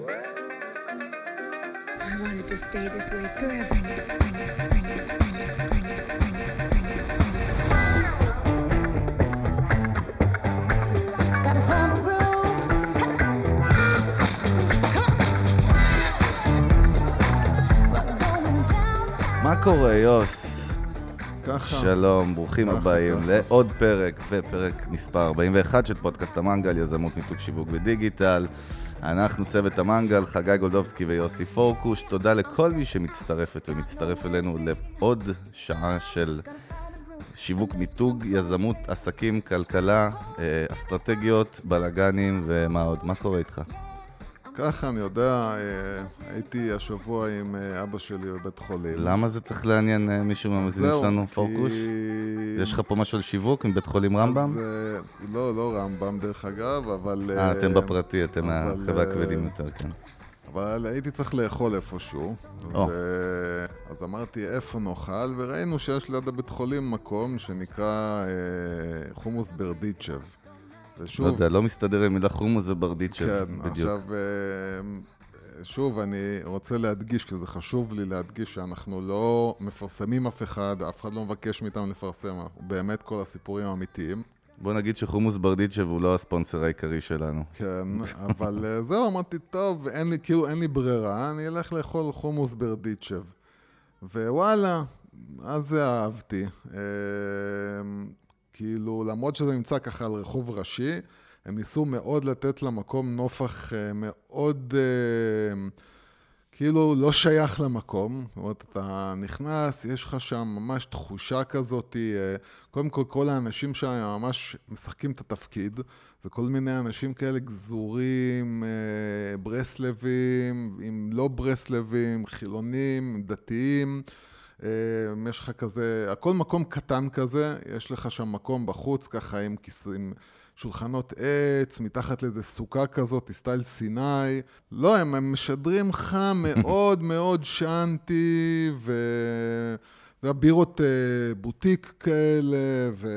I wanted to stay this way forever and ever and ever and ever and ever and ever and ever and ever. Gotta find a room. מה קורה, יוס? ככה. שלום, ברוכים ככה, הבאים ככה. לעוד פרק, ופרק מספר 41 של פודקאסט המנגל, יזמות מיתוג שיווק ודיגיטל. אנחנו צוות המנגל, חגי גולדובסקי ויוסי פורקוש. תודה לכל מי שמצטרפת ומצטרף אלינו לעוד שעה של שיווק מיתוג, יזמות, עסקים, כלכלה, אה, אסטרטגיות, בלאגנים ומה עוד. מה קורה איתך? ככה, אני יודע, אה, הייתי השבוע עם אה, אבא שלי בבית חולים. למה זה צריך לעניין אה, מישהו מהמאזינים זהו, שלנו, כי- פורקוש? יש לך פה משהו על שיווק עם בית חולים רמב"ם? אז, לא, לא רמב"ם דרך אגב, אבל... אה, אתם בפרטי, אתם החבר'ה הכבדים יותר, כן. אבל הייתי צריך לאכול איפשהו. ו... אז אמרתי, איפה נאכל? וראינו שיש ליד הבית חולים מקום שנקרא אה, חומוס ברדיצ'ב. ושוב, לא יודע, לא מסתדר עם מילה חומוס וברדיצ'ב, כן, בדיוק. עכשיו, אה, שוב, אני רוצה להדגיש, כי זה חשוב לי להדגיש שאנחנו לא מפרסמים אף אחד, אף אחד לא מבקש מאיתנו לפרסם, באמת כל הסיפורים האמיתיים. בוא נגיד שחומוס ברדיצ'ב הוא לא הספונסר העיקרי שלנו. כן, אבל אה, זהו, אמרתי, טוב, אין לי, כאילו, אין לי ברירה, אני אלך לאכול חומוס ברדיצ'ב. ווואלה, אז זה אהבתי. כאילו, למרות שזה נמצא ככה על רחוב ראשי, הם ניסו מאוד לתת למקום נופח אה, מאוד... אה, כאילו לא שייך למקום, זאת אומרת, אתה נכנס, יש לך שם ממש תחושה כזאת, אה, קודם כל, כל האנשים שם ממש משחקים את התפקיד, זה כל מיני אנשים כאלה גזורים, ברסלבים, עם לא ברסלבים, חילונים, דתיים. אה, יש לך כזה, הכל מקום קטן כזה, יש לך שם מקום בחוץ, ככה עם כיסאים, שולחנות עץ, מתחת לאיזה סוכה כזאת, סטייל סיני. לא, הם, הם משדרים לך מאוד מאוד שאנטי, ו... ובירות אה, בוטיק כאלה, ו...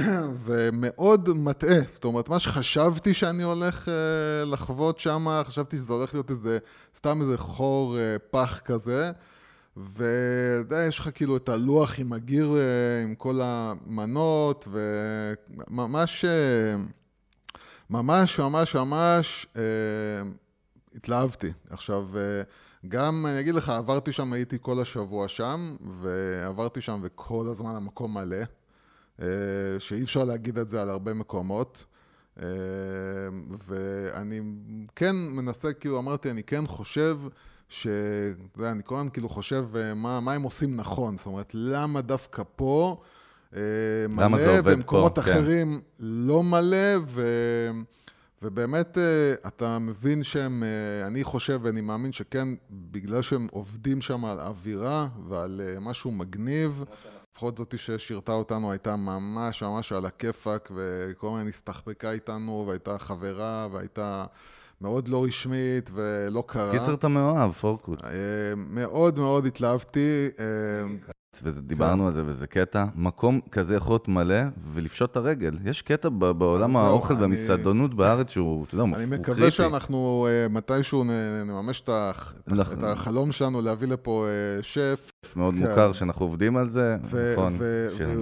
ומאוד מטעה. זאת אומרת, מה שחשבתי שאני הולך אה, לחוות שם, חשבתי שזה הולך להיות איזה, סתם איזה חור פח כזה. ואתה יודע, יש לך כאילו את הלוח עם הגיר, אה, עם כל המנות, וממש, אה, ממש, ממש, ממש אה, התלהבתי. עכשיו, אה, גם, אני אגיד לך, עברתי שם, הייתי כל השבוע שם, ועברתי שם וכל הזמן המקום מלא, אה, שאי אפשר להגיד את זה על הרבה מקומות. אה, ואני כן מנסה, כאילו אמרתי, אני כן חושב ש... אתה יודע, אני כל הזמן כאילו חושב אה, מה, מה הם עושים נכון, זאת אומרת, למה דווקא פה אה, מלא, למה זה עובד במקומות פה, כן. אחרים לא מלא, ו... ובאמת אה, אתה מבין שהם, אני חושב ואני מאמין שכן, בגלל שהם עובדים שם על אווירה ועל משהו מגניב, לפחות זאתי ששירתה אותנו הייתה ממש ממש על הכיפאק, וכל הזמן הסתחבקה איתנו, והייתה חברה, והייתה מאוד לא רשמית ולא קרה. קיצר, אתה מאוהב, פורקוש. אה, מאוד מאוד התלהבתי. אה, ודיברנו על זה, וזה קטע. מקום כזה יכול להיות מלא, ולפשוט את הרגל. יש קטע בעולם זהו, האוכל אני- והמסעדנות בארץ שהוא, אתה יודע, הוא אני הוא מקווה קריטי. שאנחנו אה, מתישהו נממש את החלום שלנו להביא לפה אה, שף, מאוד כן. מוכר שאנחנו עובדים על זה, נכון.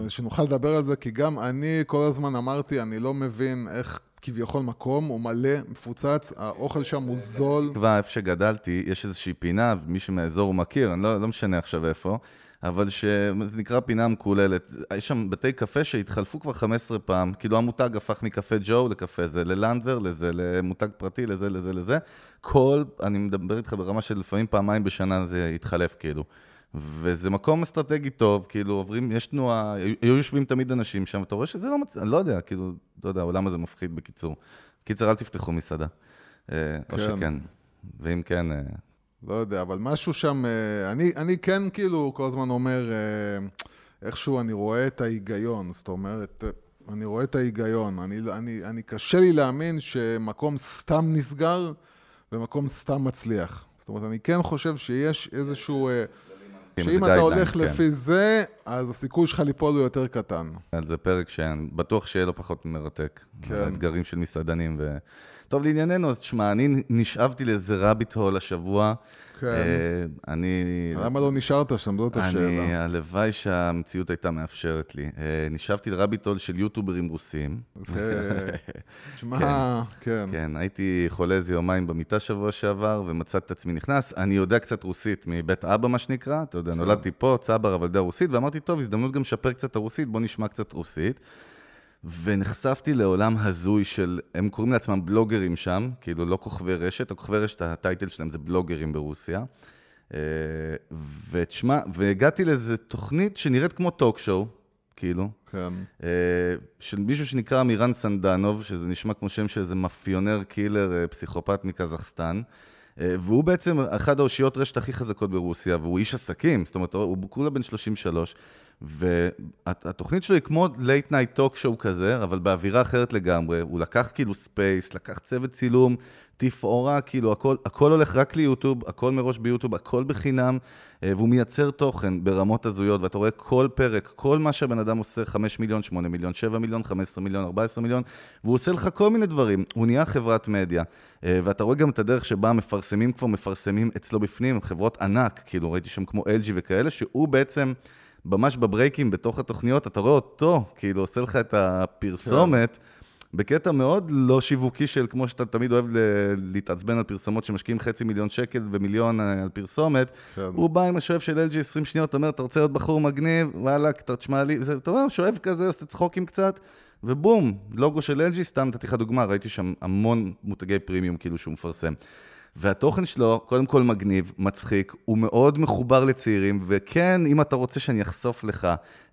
ושנוכל לדבר על זה, כי גם אני כל הזמן אמרתי, אני לא מבין איך כביכול מקום הוא מלא, מפוצץ, האוכל שם הוא זול. כבר איפה שגדלתי, יש איזושהי פינה, מי שמאזור מכיר, אני לא, לא משנה עכשיו איפה, אבל שזה נקרא פינה מקוללת. יש שם בתי קפה שהתחלפו כבר 15 פעם, כאילו המותג הפך מקפה ג'ו לקפה זה, ללנדבר, לזה, למותג פרטי, לזה, לזה, לזה. כל, אני מדבר איתך ברמה של לפעמים פעמיים בשנה זה התחלף, כאילו. וזה מקום אסטרטגי טוב, כאילו עוברים, יש תנועה, היו יושבים תמיד אנשים שם, אתה רואה שזה לא מצ... אני לא יודע, כאילו, לא יודע, העולם הזה מפחיד בקיצור. קיצר, אל תפתחו מסעדה. אה, או כן. שכן. ואם כן, אה, לא יודע, אבל משהו שם, אה, אני, אני כן כאילו כל הזמן אומר, איכשהו אני רואה את ההיגיון, זאת אומרת, אני רואה את ההיגיון. אני, אני, אני קשה לי להאמין שמקום סתם נסגר ומקום סתם מצליח. זאת אומרת, אני כן חושב שיש איזשהו... שאם אתה הולך כן. לפי זה, אז הסיכוי שלך ליפול הוא יותר קטן. על זה פרק שאני בטוח שיהיה לו פחות מרתק. כן. האתגרים של מסעדנים ו... טוב, לענייננו, אז תשמע, אני נשאבתי לאיזה רביט הול השבוע. כן. אה, אני... למה לא נשארת שם? זאת אני, השאלה. הלוואי שהמציאות הייתה מאפשרת לי. אה, נשאבתי לרביט הול של יוטוברים רוסים. תשמע, כן. כן, הייתי חולה איזה יומיים במיטה שבוע שעבר, ומצאתי את עצמי נכנס. אני יודע קצת רוסית מבית אבא, מה שנקרא. אתה יודע, נולדתי פה, צבר, אבל יודע רוסית, ואמרתי, טוב, הזדמנות גם לשפר קצת את הרוסית, בוא נשמע קצת רוסית. ונחשפתי לעולם הזוי של, הם קוראים לעצמם בלוגרים שם, כאילו לא כוכבי רשת, הכוכבי רשת, ה title שלהם זה בלוגרים ברוסיה. אה, ותשמע, והגעתי לאיזו תוכנית שנראית כמו talk show, כאילו, כן. אה, של מישהו שנקרא אמירן סרדרוב, שזה נשמע כמו שם של איזה מאפיונר killer אה, פסיכופת מקזחסטן. והוא בעצם אחד האושיות רשת הכי חזקות ברוסיה, והוא איש עסקים, זאת אומרת, הוא כולה בן 33, והתוכנית שלו היא כמו late night talk show כזה, אבל באווירה אחרת לגמרי. הוא לקח כאילו space, לקח צוות צילום, תפאורה, כאילו הכל, הכל הולך רק ליוטיוב, הכל מראש ביוטיוב, הכל בחינם, אה, והוא מייצר תוכן ברמות הזויות, ואתה רואה כל פרק, כל מה שהבן אדם עושה, 5 מיליון, 8 מיליון, 7 מיליון, 15 מיליון, 14 מיליון, והוא עושה לך כל מיני דברים. הוא נהיה חברת מדיה, אה, ואתה רואה גם את הדרך שבה המפרסמים כבר מפרסמים אצלו בפנים, חברות ענק, כאילו ראיתי שם כמו LG וכאלה, שהוא בעצם... ממש בברייקים בתוך התוכניות, אתה רואה אותו, כאילו עושה לך את הפרסומת, בקטע מאוד לא שיווקי של כמו שאתה תמיד אוהב ל- להתעצבן על פרסומות שמשקיעים חצי מיליון שקל ומיליון אה, על פרסומת. כן. הוא בא עם השואב של LG 20 שניות, אומר, אתה רוצה להיות בחור מגניב? וואלה, אתה תשמע לי, אתה יודע, שואב כזה, עושה צחוקים קצת, ובום, לוגו של LG, סתם נתתי לך דוגמה, ראיתי שם המון מותגי פרימיום כאילו שהוא מפרסם. והתוכן שלו, קודם כל מגניב, מצחיק, הוא מאוד מחובר לצעירים, וכן, אם אתה רוצה שאני אחשוף לך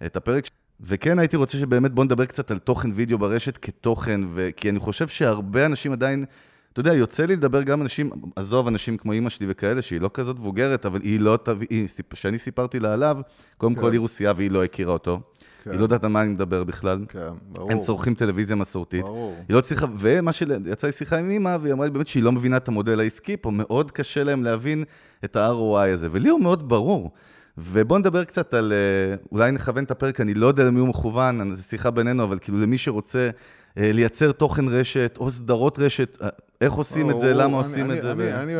את הפרק, וכן הייתי רוצה שבאמת בוא נדבר קצת על תוכן וידאו ברשת כתוכן, ו... כי אני חושב שהרבה אנשים עדיין, אתה יודע, יוצא לי לדבר גם אנשים, עזוב, אנשים כמו אימא שלי וכאלה, שהיא לא כזאת מבוגרת, אבל היא לא תביא, כשאני סיפרתי לה עליו, קודם כן. כל היא רוסייה והיא לא הכירה אותו. כן. היא לא יודעת על מה אני מדבר בכלל. כן, ברור. הם צורכים טלוויזיה מסורתית. ברור. היא לא הצליחה, ומה שיצא לי שיחה עם אמא, והיא אמרה לי באמת שהיא לא מבינה את המודל העסקי פה, מאוד קשה להם להבין את ה-ROI הזה, ולי הוא מאוד ברור. ובואו נדבר קצת על, אה, אולי נכוון את הפרק, אני לא יודע למי הוא מכוון, זו שיחה בינינו, אבל כאילו למי שרוצה אה, לייצר תוכן רשת, או סדרות רשת, אה, איך עושים את זה. למה אני- עושים אני- את זה,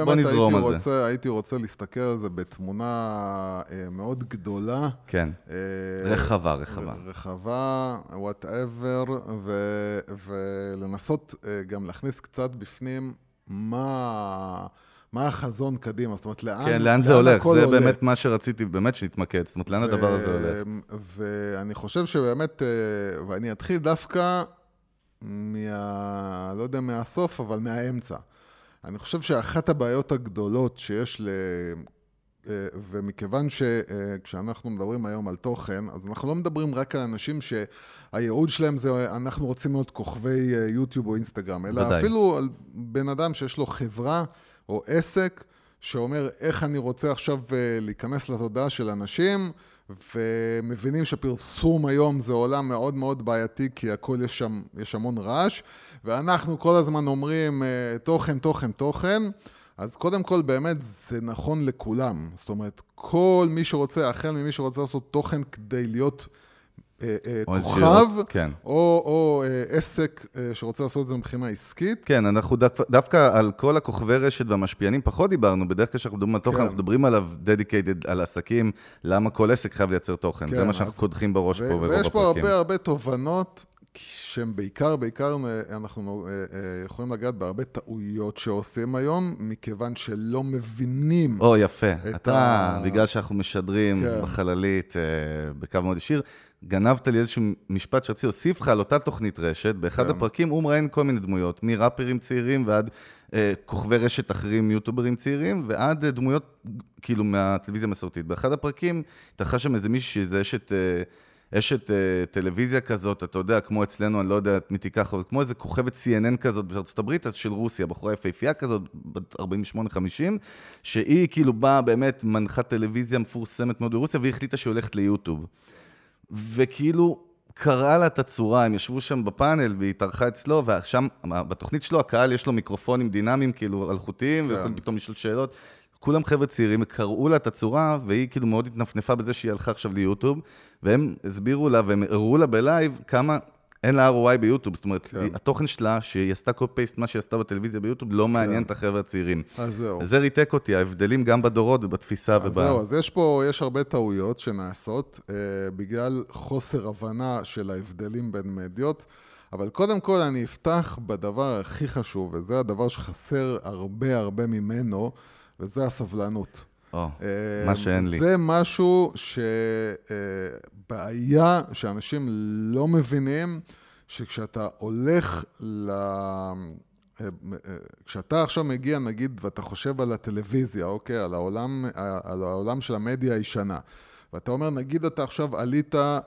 בואו נזרום על זה. הייתי רוצה להסתכל על זה בתמונה מאוד גדולה. כן, רחבה, רחבה. רחבה, וואטאבר, ולנסות גם להכניס קצת בפנים מה, מה החזון קדימה, זאת אומרת, לאן, כן, לאן זה הולך? זה עולה. באמת מה שרציתי, באמת שנתמקד, זאת אומרת, לאן הדבר הזה הולך? ואני חושב שבאמת, אה, ואני אתחיל דווקא מה... לא יודע מהסוף, אבל מהאמצע. אני חושב שאחת הבעיות הגדולות שיש ל... אה, ומכיוון שכשאנחנו מדברים היום על תוכן, אז אנחנו לא מדברים רק על אנשים שהייעוד שלהם זה אנחנו רוצים להיות כוכבי אה, יוטיוב או אינסטגרם, אלא ודאי. אפילו על בן אדם שיש לו חברה או עסק שאומר איך אני רוצה עכשיו אה, להיכנס לתודעה של אנשים, ומבינים שפרסום היום זה עולם מאוד מאוד בעייתי, כי הכל יש שם, יש המון רעש, ואנחנו כל הזמן אומרים אה, תוכן, תוכן, תוכן. אז קודם כל, באמת, זה נכון לכולם. זאת אומרת, כל מי שרוצה, החל ממי שרוצה לעשות תוכן כדי להיות או איזה כוכב, שירות, כן. או, או אה, עסק אה, שרוצה לעשות את זה מבחינה עסקית. כן, אנחנו דווקא, דווקא על כל הכוכבי רשת והמשפיענים פחות דיברנו, בדרך כלל כשאנחנו מדברים על תוכן, כן. אנחנו מדברים עליו dedicated על עסקים, למה כל עסק חייב לייצר תוכן, כן, זה מה שאנחנו אז- קודחים בראש פה ו- ברוב ויש פה הפרקים. הרבה הרבה תובנות שהן בעיקר, בעיקר אה, אנחנו אה, אה, יכולים לגעת בהרבה טעויות שעושים היום, מכיוון שלא מבינים. או, יפה. את אתה, ה- בגלל שאנחנו משדרים כן. בחללית בקו מאוד ישיר, גנבת לי איזשהו משפט שרציתי להוסיף לך על אותה תוכנית רשת. באחד כן. הפרקים הוא מראיין כל מיני דמויות, מראפרים צעירים ועד אה, כוכבי רשת אחרים, יוטוברים צעירים, ועד אה, דמויות כאילו מהטלוויזיה המסורתית. באחד הפרקים התרחש שם איזה מישהי, איזה אשת... אה, אשת אה, טלוויזיה כזאת, אתה יודע, כמו אצלנו, אני לא יודע את מי תיקח, אבל כמו איזה כוכבת CNN כזאת בארצות הברית, אז של רוסיה, בחורה יפהפייה כזאת, בת 48-50, שהיא כאילו באה באמת מנחת טלוויזיה מפורסמת מאוד ברוסיה, והיא החליטה שהיא הולכת ליוטיוב. וכאילו, קרעה לה את הצורה, הם ישבו שם בפאנל והיא התארחה אצלו, ושם, בתוכנית שלו, הקהל יש לו מיקרופונים דינמיים, כאילו, אלחוטיים, כן. ויכולים פתאום לשאול שאלות. כולם חבר'ה צעירים, קרעו לה את הצורה, והיא כאילו מאוד התנפנפה בזה שהיא הלכה עכשיו ליוטיוב, והם הסבירו לה והם הראו לה ב live כמה אין לה ROI ביוטיוב, זאת אומרת, כן. התוכן שלה, שהיא עשתה copy-paste, מה שהיא עשתה בטלוויזיה ביוטיוב, לא מעניין את החבר'ה הצעירים. אז זהו. זה ריתק אותי, ההבדלים גם בדורות ובתפיסה אז וב... זהו, אז יש פה, יש הרבה טעויות שנעשות אה, בגלל חוסר הבנה של ההבדלים בין מדיות, אבל קודם כל אני אפתח בדבר הכי חשוב, וזה הדבר שחסר הרבה הרבה ממנו, וזה הסבלנות. או, אה, מה שאין לי. זה משהו שבעיה שאנשים לא מבינים, שכשאתה הולך ל... אה, אה, כשאתה עכשיו מגיע, נגיד, ואתה חושב על הטלוויזיה, אוקיי, על העולם, אה, על העולם של המדיה הישנה, ואתה אומר, נגיד אתה עכשיו עלית אה,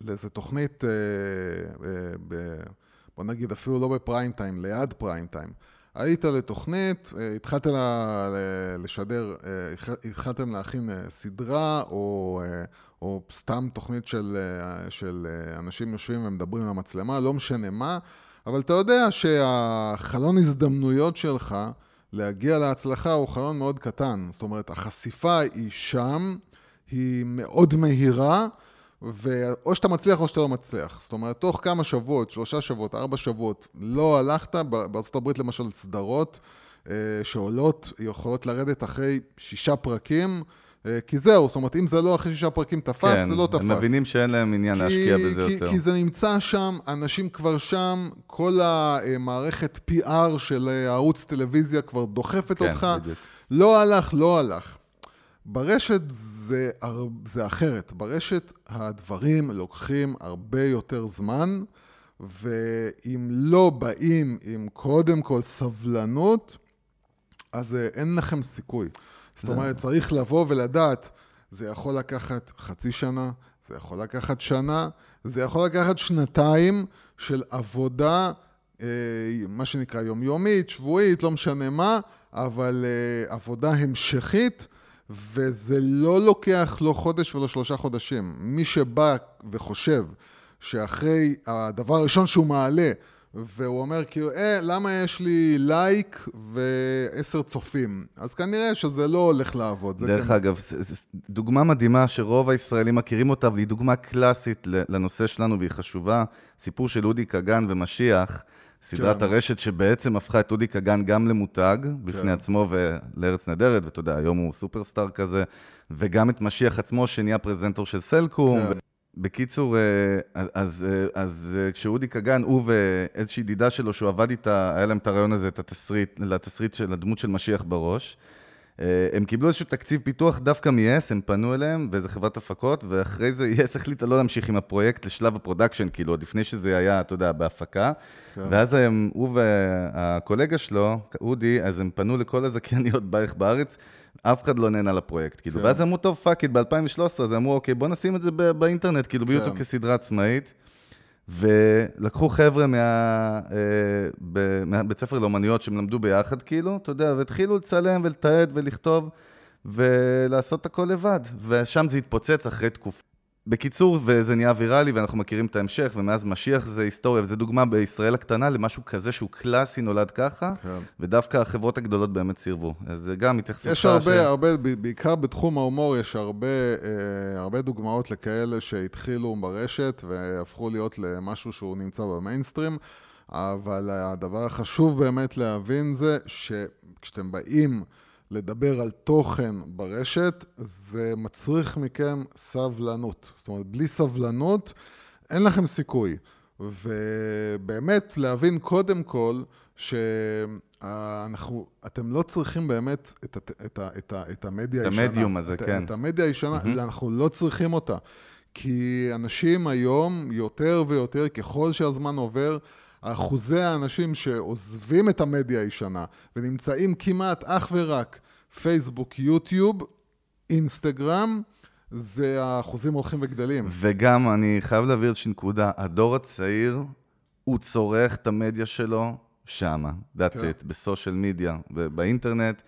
לאיזה תוכנית, אה, אה, ב, בוא נגיד אפילו לא בפריים טיים, ליד פריים טיים. עלית לתוכנית, אה, התחלת לשדר, אה, התח- התחלתם להכין אה, סדרה, או, או סתם תוכנית של, של אנשים יושבים ומדברים למצלמה, לא משנה מה, אבל אתה יודע שהחלון הזדמנויות שלך להגיע להצלחה הוא חלון מאוד קטן. זאת אומרת, החשיפה היא שם, היא מאוד מהירה, ואו שאתה מצליח או שאתה לא מצליח. זאת אומרת, תוך כמה שבועות, שלושה שבועות, ארבע שבועות, לא הלכת, ב- בארצות הברית למשל סדרות אה, שעולות, יכולות לרדת אחרי שישה פרקים, אה, כי זהו, זאת אומרת, אם זה לא אחרי שישה פרקים תפס, כן, זה לא תפס. הם מבינים שאין להם עניין כי- להשקיע בזה כי, יותר. כי זה נמצא שם, אנשים כבר שם, כל המערכת PR של הערוץ טלוויזיה כבר דוחפת כן, אותך. בדיוק. לא הלך, לא הלך. ברשת זה, זה אחרת. ברשת הדברים לוקחים הרבה יותר זמן, ואם לא באים עם קודם כל סבלנות, אז אה, אין לכם סיכוי. זאת אומרת, צריך לבוא ולדעת, זה יכול לקחת חצי שנה, זה יכול לקחת שנה, זה יכול לקחת שנתיים של עבודה, אה, מה שנקרא יומיומית, שבועית, לא משנה מה, אבל אה, עבודה המשכית, וזה לא לוקח לא חודש ולא שלושה חודשים. מי שבא וחושב שאחרי הדבר הראשון שהוא מעלה, והוא אומר כאילו, אה, למה יש לי לייק ועשר צופים? אז כנראה שזה לא הולך לעבוד. דרך כן- אגב, דוגמה מדהימה שרוב הישראלים מכירים אותה, והיא דוגמה קלאסית לנושא שלנו והיא חשובה. סיפור של אודי כגן ומשיח, סדרת כן. הרשת שבעצם הפכה את אודי כגן גם למותג בפני כן. עצמו ולארץ נהדרת, ואתה יודע, היום הוא סופרסטאר כזה, וגם את משיח עצמו שנהיה פרזנטור של סלקום. כן. בקיצור, אה, אז, אז, אה, אז אה, כשאודי כגן, הוא ואיזושהי ידידה שלו שהוא עבד איתה, היה להם את הרעיון הזה, את התסריט, לתסריט של הדמות של משיח בראש. אה, הם קיבלו איזשהו תקציב פיתוח דווקא מ-yes, הם פנו אליהם, ואיזה חברת הפקות, ואחרי זה yes החליטה לא להמשיך עם הפרויקט לשלב ה production, כאילו, עוד לפני שזה היה, אתה יודע, בהפקה. כן. ואז הם, הוא והקולגה שלו, אודי, אז הם פנו לכל הזכייניות בערך בארץ, אף אחד לא נהנה לפרויקט, כאילו. כן. ואז אמרו, טוב, fuck it, ב-2013, אז אמרו, אוקיי, בוא נשים את זה באינטרנט, כאילו, ביוטיוב כן. כסדרה עצמאית. ולקחו חבר'ה מה, אה, מהבית ספר לאומנויות שהם למדו ביחד, כאילו, אתה יודע, והתחילו לצלם ולתעד ולכתוב ולעשות הכל לבד. ושם זה התפוצץ אחרי תקופה. בקיצור, וזה נהיה ויראלי, ואנחנו מכירים את ההמשך, ומאז מה שיש זה היסטוריה, וזו דוגמה בישראל הקטנה למשהו כזה שהוא קלאסי, נולד ככה, כן. ודווקא החברות הגדולות באמת סירבו. אז זה גם התייחסות יש הרבה, הרבה, ב- בעיקר בתחום ההומור, יש הרבה, אה, הרבה דוגמאות לכאלה שהתחילו ברשת והפכו להיות למשהו שהוא נמצא במיינסטרים, אבל הדבר החשוב באמת להבין זה שכשאתם באים לדבר על תוכן ברשת, זה מצריך מכם סבלנות. זאת אומרת, בלי סבלנות אין לכם סיכוי. ובאמת להבין קודם כל שאנחנו, אתם לא צריכים באמת את, את, את, ה- את המדיה את הישנה. המדיום הזה, את, כן. את המדיה הישנה, mm-hmm. אנחנו לא צריכים אותה. כי אנשים היום, יותר ויותר, ככל שהזמן עובר, אחוזי האנשים שעוזבים את המדיה הישנה ונמצאים כמעט אך ורק פייסבוק, יוטיוב, אינסטגרם, זה האחוזים הולכים וגדלים. וגם, אני חייב להביא איזושהי נקודה, הדור הצעיר, הוא צורך את המדיה שלו שמה, that's כן. it, ב social media, באינטרנט.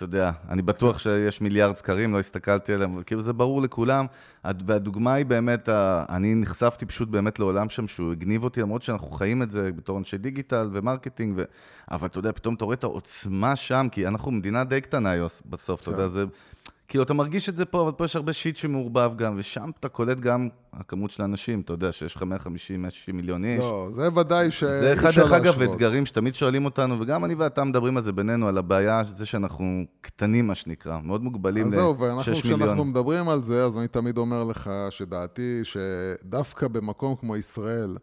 אתה יודע, אני בטוח שיש מיליארד סקרים, לא הסתכלתי עליהם, אבל כאילו זה ברור לכולם. הד- והדוגמה היא באמת, אני נחשפתי פשוט באמת לעולם שם שהוא הגניב אותי, למרות שאנחנו חיים את זה בתור אנשי דיגיטל ו marketing, ו... אבל אתה יודע, פתאום אתה רואה את העוצמה שם, כי אנחנו מדינה די קטנה בסוף, אתה יודע, זה... כאילו, אתה מרגיש את זה פה, אבל פה יש הרבה shit שמעורבב גם, ושם אתה קולט גם הכמות של האנשים, אתה יודע, שיש לך 150, 160 מיליון איש. לא, זה ודאי שאי זה אחד, דרך אגב. אתגרים שתמיד שואלים אותנו, וגם אני ואתה מדברים על זה בינינו, על הבעיה, זה שאנחנו קטנים, מה שנקרא, מאוד מוגבלים אז זהו, ואנחנו, ל-6 כשאנחנו מיליון. מדברים על זה, אז אני תמיד אומר לך שדעתי שדווקא במקום כמו ישראל,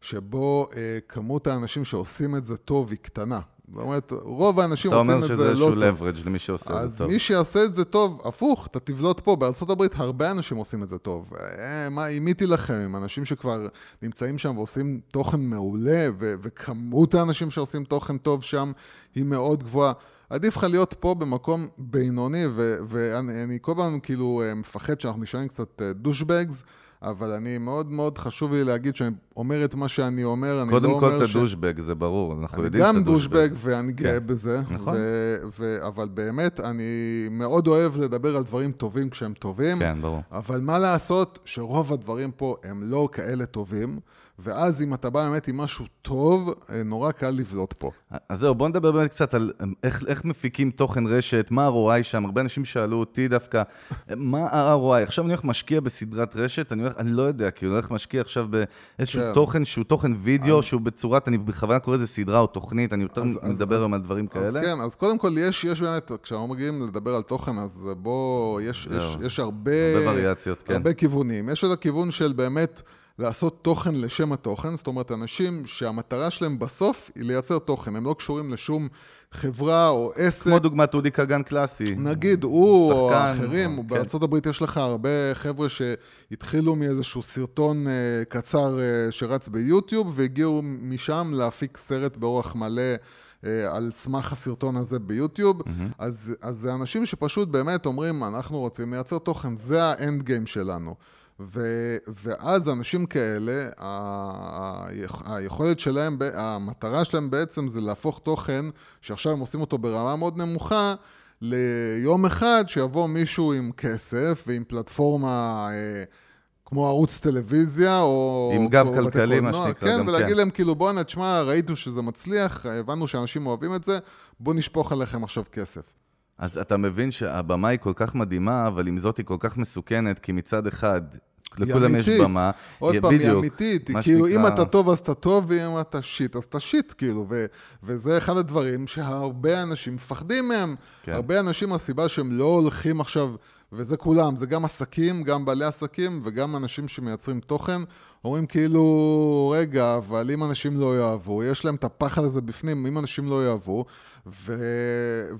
שבו אה, כמות האנשים שעושים את זה טוב היא קטנה. אומרת, רוב האנשים אתה עושים אומר את שזה זה לא איזשהו טוב. leverage למי שעושה את אז זה טוב. מי שיעשה את זה טוב, הפוך, אתה תבלוט פה. בארה"ב הרבה אנשים עושים את זה טוב. אה, מה, אימיתי לכם עם אנשים שכבר נמצאים שם ועושים תוכן מעולה, ו- וכמות האנשים שעושים תוכן טוב שם היא מאוד גבוהה. עדיף לך להיות פה במקום בינוני, ו- ואני אני כל פעם כאילו אה, מפחד שאנחנו נשארים קצת דושבגס, אבל אני מאוד מאוד חשוב לי להגיד שאני אומר את מה שאני אומר, אני לא קודם אומר כל, אתה ש- דושבג, זה ברור, אנחנו אני יודעים שאתה גם דושבג ואני גאה כן. בזה, נכון. ו- ו- אבל באמת, אני מאוד אוהב לדבר על דברים טובים כשהם טובים, כן, ברור. אבל מה לעשות שרוב הדברים פה הם לא כאלה טובים, ואז אם אתה בא באמת עם משהו טוב, אה, נורא קל לבלוט פה. אז זהו, בוא נדבר באמת קצת על איך, איך מפיקים תוכן רשת, מה ה-ROI שם. הרבה אנשים שאלו אותי דווקא, מה ה-ROI? עכשיו אני הולך משקיע בסדרת רשת, אני, הולך, אני לא יודע, כאילו, אני הולך משקיע עכשיו באיזשהו כן. תוכן שהוא תוכן וידאו, שהוא בצורת, אני בכוונה קורא לזה סדרה או תוכנית, אני יותר אז- אז- מדבר אז- היום על דברים אז כאלה. כן, אז קודם כל יש, יש באמת, כשאנחנו מגיעים לדבר על תוכן, אז בוא, יש. יש, יש הרבה... הרבה וריאציות, כן. הרבה כיוונים. יש את הכיוון של באמת לעשות תוכן לשם התוכן, זאת אומרת, אנשים שהמטרה שלהם בסוף היא לייצר תוכן, הם לא קשורים לשום חברה או עסק. כמו דוגמת אודי כגן קלאסי. נגיד הוא או שחקן, האחרים, או- בארצות הברית יש לך הרבה חבר'ה שהתחילו מאיזשהו סרטון אה, קצר אה, שרץ ביוטיוב והגיעו משם להפיק סרט באורח מלא אה, על סמך הסרטון הזה ביוטיוב. אז, אז זה אנשים שפשוט באמת אומרים, אנחנו רוצים לייצר תוכן, זה האנד גיים שלנו. ו, ואז אנשים כאלה, ה- היכולת שלהם, המטרה שלהם בעצם זה להפוך תוכן, שעכשיו הם עושים אותו ברמה מאוד נמוכה, ליום אחד שיבוא מישהו עם כסף ועם פלטפורמה אה, כמו ערוץ טלוויזיה, או... עם גב או כלכלי, מה שנקרא, כן, גם ולהגיד כן. להם כאילו, בואנה, תשמע, ראינו שזה מצליח, הבנו שאנשים אוהבים את זה, בואו נשפוך עליכם עכשיו כסף. אז אתה מבין שהבמה היא כל כך מדהימה, אבל עם זאת היא כל כך מסוכנת, כי מצד אחד, לכולם יש. במה. עוד פעם, היא. אמיתית, כאילו, אם אתה טוב אז אתה טוב, ואם אתה שיט אז אתה שיט, כאילו, וזה אחד הדברים שהרבה אנשים מפחדים מהם. כן. הרבה אנשים, הסיבה שהם לא הולכים עכשיו, וזה כולם, זה גם עסקים, גם בעלי עסקים, וגם אנשים שמייצרים תוכן, אומרים כאילו, רגע, אבל אם אנשים לא יאהבו, יש להם את הפחד הזה בפנים, אם אנשים לא יאהבו, ו...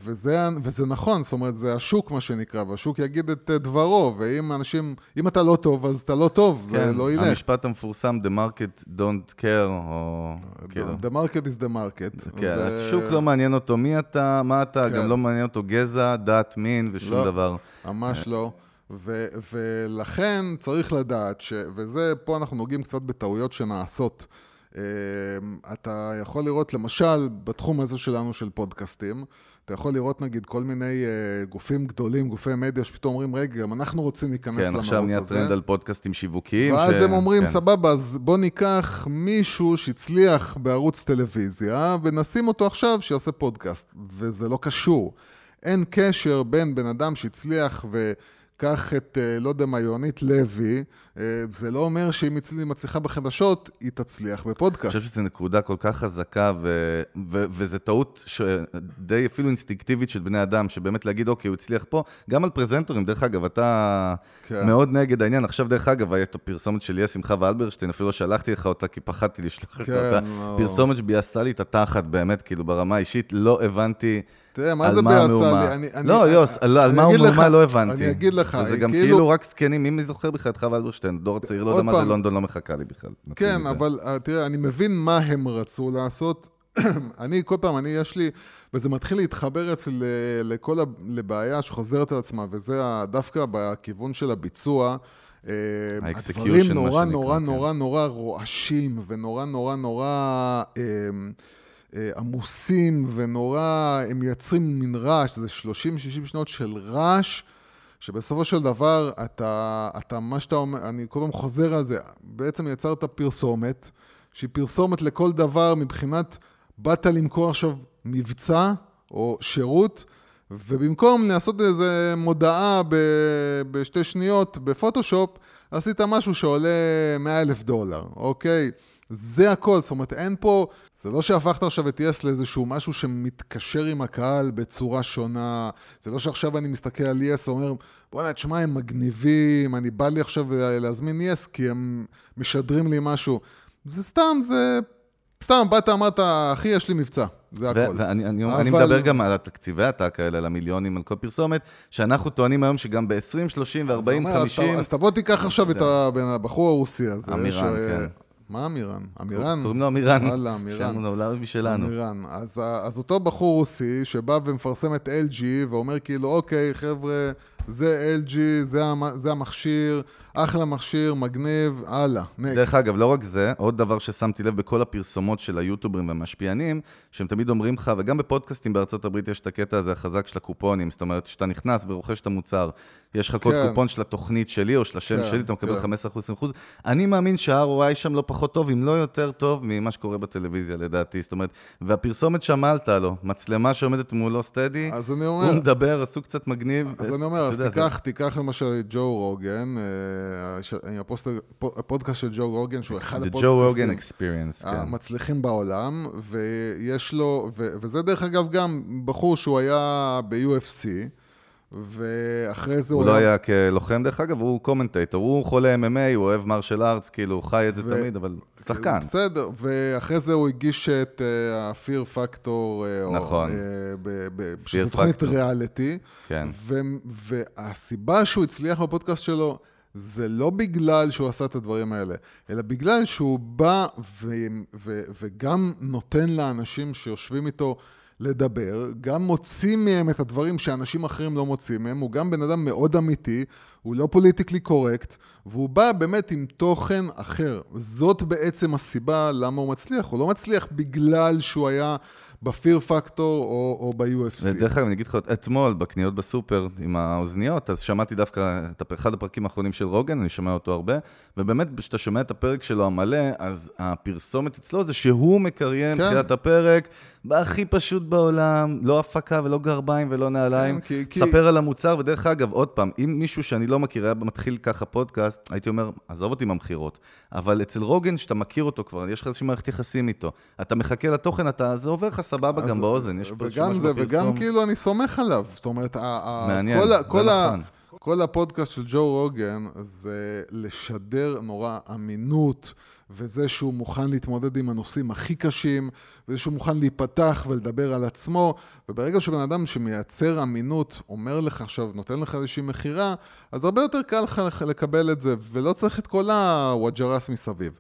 וזה, וזה נכון, זאת אומרת, זה השוק, מה שנקרא, והשוק יגיד את אה, דברו, ואם אנשים, אם אתה לא טוב, אז אתה לא טוב, זה כן, לא ילך. המשפט המפורסם, the market don't care, או כאילו... The market is the market. כן, ו- השוק לא מעניין אותו מי אתה, מה אתה, כן. גם לא מעניין אותו גזע, דת, מין ושום לא. דבר. ממש לא. ו- ולכן צריך לדעת, ש- וזה, פה אנחנו נוגעים קצת בטעויות שנעשות. אה, אתה יכול לראות, למשל, בתחום הזה שלנו של פודקאסטים, אתה יכול לראות נגיד כל מיני אה, גופים גדולים, גופי מדיה, שפתאום אומרים, רגע, גם אנחנו רוצים להיכנס כן, למרוץ הזה. עכשיו נהיה טרנד על פודקאסטים שיווקיים. ואז ש- הם אומרים, כן. סבבה, אז בוא ניקח מישהו שהצליח בערוץ טלוויזיה, ונשים אותו עכשיו שיעשה פודקאסט. וזה לא קשור. אין קשר בין בן אדם שהצליח וקח את, אה, לא יודע מה, יונית לוי, זה לא אומר שאם היא מצליחה בחדשות, היא תצליח אני בפודקאסט. חושב שזו נקודה כל כך חזקה, ו- ו- וזו טעות ש- די אפילו אינסטינקטיבית של בני אדם, שבאמת להגיד, אוקיי, הוא הצליח פה, גם על פרזנטורים, דרך אגב, אתה כן. מאוד נגד העניין. עכשיו, דרך אגב, הייתה פרסומת של יס עם חווה אלברשטיין, אפילו לא שלחתי לך אותה, כי פחדתי לשלוח לך כן, אותה. לא. פרסומת שביאסה לי את התחת, באמת, כאילו, ברמה האישית, לא הבנתי. תראה, מה זה ביאסה. לי? אני- אני- לא, אני- יוס, על אני מה המהומה לך- לא הבנתי. אני אגיד לך, וזה גם כאילו- כאילו רק זקנים, מי זוכר בכלל את חווה אלברשטיין? דור הצעיר לא יודע מה זה. לונדון לא מחכה לי בכלל. כן. אבל uh, תראה, אני מבין מה הם רצו לעשות. אני, כל פעם, אני, יש לי, וזה מתחיל להתחבר אצל ל- לכל ה- לבעיה שחוזרת על עצמה, וזה דווקא בכיוון של הביצוע. אה, הדברים נורא נורא כן. נורא נורא רועשים, ונורא נורא נורא... אה, אה, עמוסים ונורא, הם מייצרים מין רעש, זה 30-60 שנות של רעש, שבסופו של דבר, אתה, אתה, מה שאתה אומר, אני כל הזמן חוזר על זה, בעצם יצרת פרסומת, שהיא פרסומת לכל דבר מבחינת, באת למכור עכשיו מבצע או שירות, ובמקום לעשות איזה מודעה ב, בשתי שניות בפוטושופ, עשית משהו שעולה 100 אלף דולר, אוקיי? זה הכל, זאת אומרת, אין פה, זה לא שהפכת עכשיו את יס לאיזשהו משהו שמתקשר עם הקהל בצורה שונה, זה לא שעכשיו אני מסתכל על יס ואומר, בוא'נה, תשמע, הם מגניבים, אני בא לי עכשיו להזמין יס כי הם משדרים לי משהו. זה סתם, זה... סתם, באת, אמרת, אחי, יש לי מבצע, זה הכל. ואני אני, אבל... אני מדבר גם על התקציבי העתק האלה, על המיליונים, על כל פרסומת, שאנחנו טוענים היום שגם ב-20, 30 ו-40, אז, אומר, 50... אז תבוא תיקח עכשיו את הבחור הרוסי הזה. אמירן, ש... כן. מה אמירן? אמירן? קוראים לו אמירן. וואלה, אמירן. שלנו, אולי משלנו. אמירן. אז, אז אותו בחור רוסי שבא ומפרסם את LG ואומר כאילו, אוקיי, חבר'ה, זה LG, זה, המ, זה המכשיר, אחלה מכשיר, מגניב, הלאה, נקסט. דרך אגב, לא רק זה, עוד דבר ששמתי לב בכל הפרסומות של היוטוברים והמשפיענים, שהם תמיד אומרים לך, וגם בפודקאסטים בארצות הברית יש את הקטע הזה החזק של הקופונים, זאת אומרת, כשאתה נכנס ורוכש את המוצר, יש לך קוד כן. קופון של התוכנית שלי או של השם כן, שלי, אתה מקבל כן. 15%, 20%. אני מאמין שה-ROI שם לא פחות טוב, אם לא יותר טוב, ממה שקורה בטלוויזיה לדעתי. זאת אומרת, והפרסומת שם עלתה לו, מצלמה שעומדת מולו סטדי, אז אני הוא אומר, מדבר, עשו קצת מגניב. אז אני אומר, אז יודע, זה- תיקח, תיקח למשל את ג'ו רוגן, אה, הפודקאסט של ג'ו רוגן, שהוא אחד הפודקאסטים כן. המצליחים בעולם, ויש לו, ו- וזה דרך אגב גם בחור שהוא היה ב-UFC, ואחרי זה הוא לא היה כלוחם, דרך אגב, הוא קומנטייטור, הוא חולה MMA, הוא אוהב מרשל ארץ, כאילו, הוא חי את זה ו- תמיד, אבל שחקן. בסדר, ואחרי זה הוא הגיש את אה, ה-Fear Factor, אה, נכון. אה, ב- ב- שזה Fear תוכנית. ריאליטי, כן. ו- והסיבה שהוא הצליח בפודקאסט שלו, זה לא בגלל שהוא עשה את הדברים האלה, אלא בגלל שהוא בא ו- ו- וגם נותן לאנשים שיושבים איתו לדבר, גם מוציא מהם את הדברים שאנשים אחרים לא מוצאים מהם, הוא גם בן אדם מאוד אמיתי, הוא לא פוליטיקלי קורקט, והוא בא באמת עם תוכן אחר. זאת בעצם הסיבה למה הוא מצליח. הוא לא מצליח בגלל שהוא היה בפיר פקטור או, או ב-UFC. ודרך אגב, אני אגיד לך, אתמול בקניות בסופר עם האוזניות, אז שמעתי דווקא את אחד הפרקים האחרונים של רוגן, אני שומע אותו הרבה, ובאמת, כשאתה שומע את הפרק שלו המלא, אז הפרסומת אצלו זה שהוא מקריין כן. תחילת הפרק, בהכי פשוט בעולם, לא הפקה ולא גרביים ולא נעליים, כן, כי- כי- ספר על המוצר, ודרך אגב, עוד פעם, אם מישהו שאני לא מכיר היה מתחיל ככה פודקאסט, הייתי אומר, עזוב אותי מהמכירות, אבל אצל רוגן, שאתה מכיר אותו כבר, יש לך איזושהי מערכת יחסים איתו, אתה מחכה לתוכן, אתה, זה עובר לך סבבה אז- גם באוזן, יש פה וגם משהו זה, בפרסום. וגם כאילו אני סומך עליו. זאת אומרת, מעניין, כל, כל, ה- נכון. כל הפודקאסט של ג'ו רוגן זה לשדר נורא אמינות, וזה שהוא מוכן להתמודד עם הנושאים הכי קשים, וזה שהוא מוכן להיפתח ולדבר על עצמו, וברגע שבן אדם שמייצר אמינות אומר לך עכשיו, נותן לך איזושהי מכירה, אז הרבה יותר קל לך לקבל את זה, ולא צריך את כל הוואג'רס מסביב.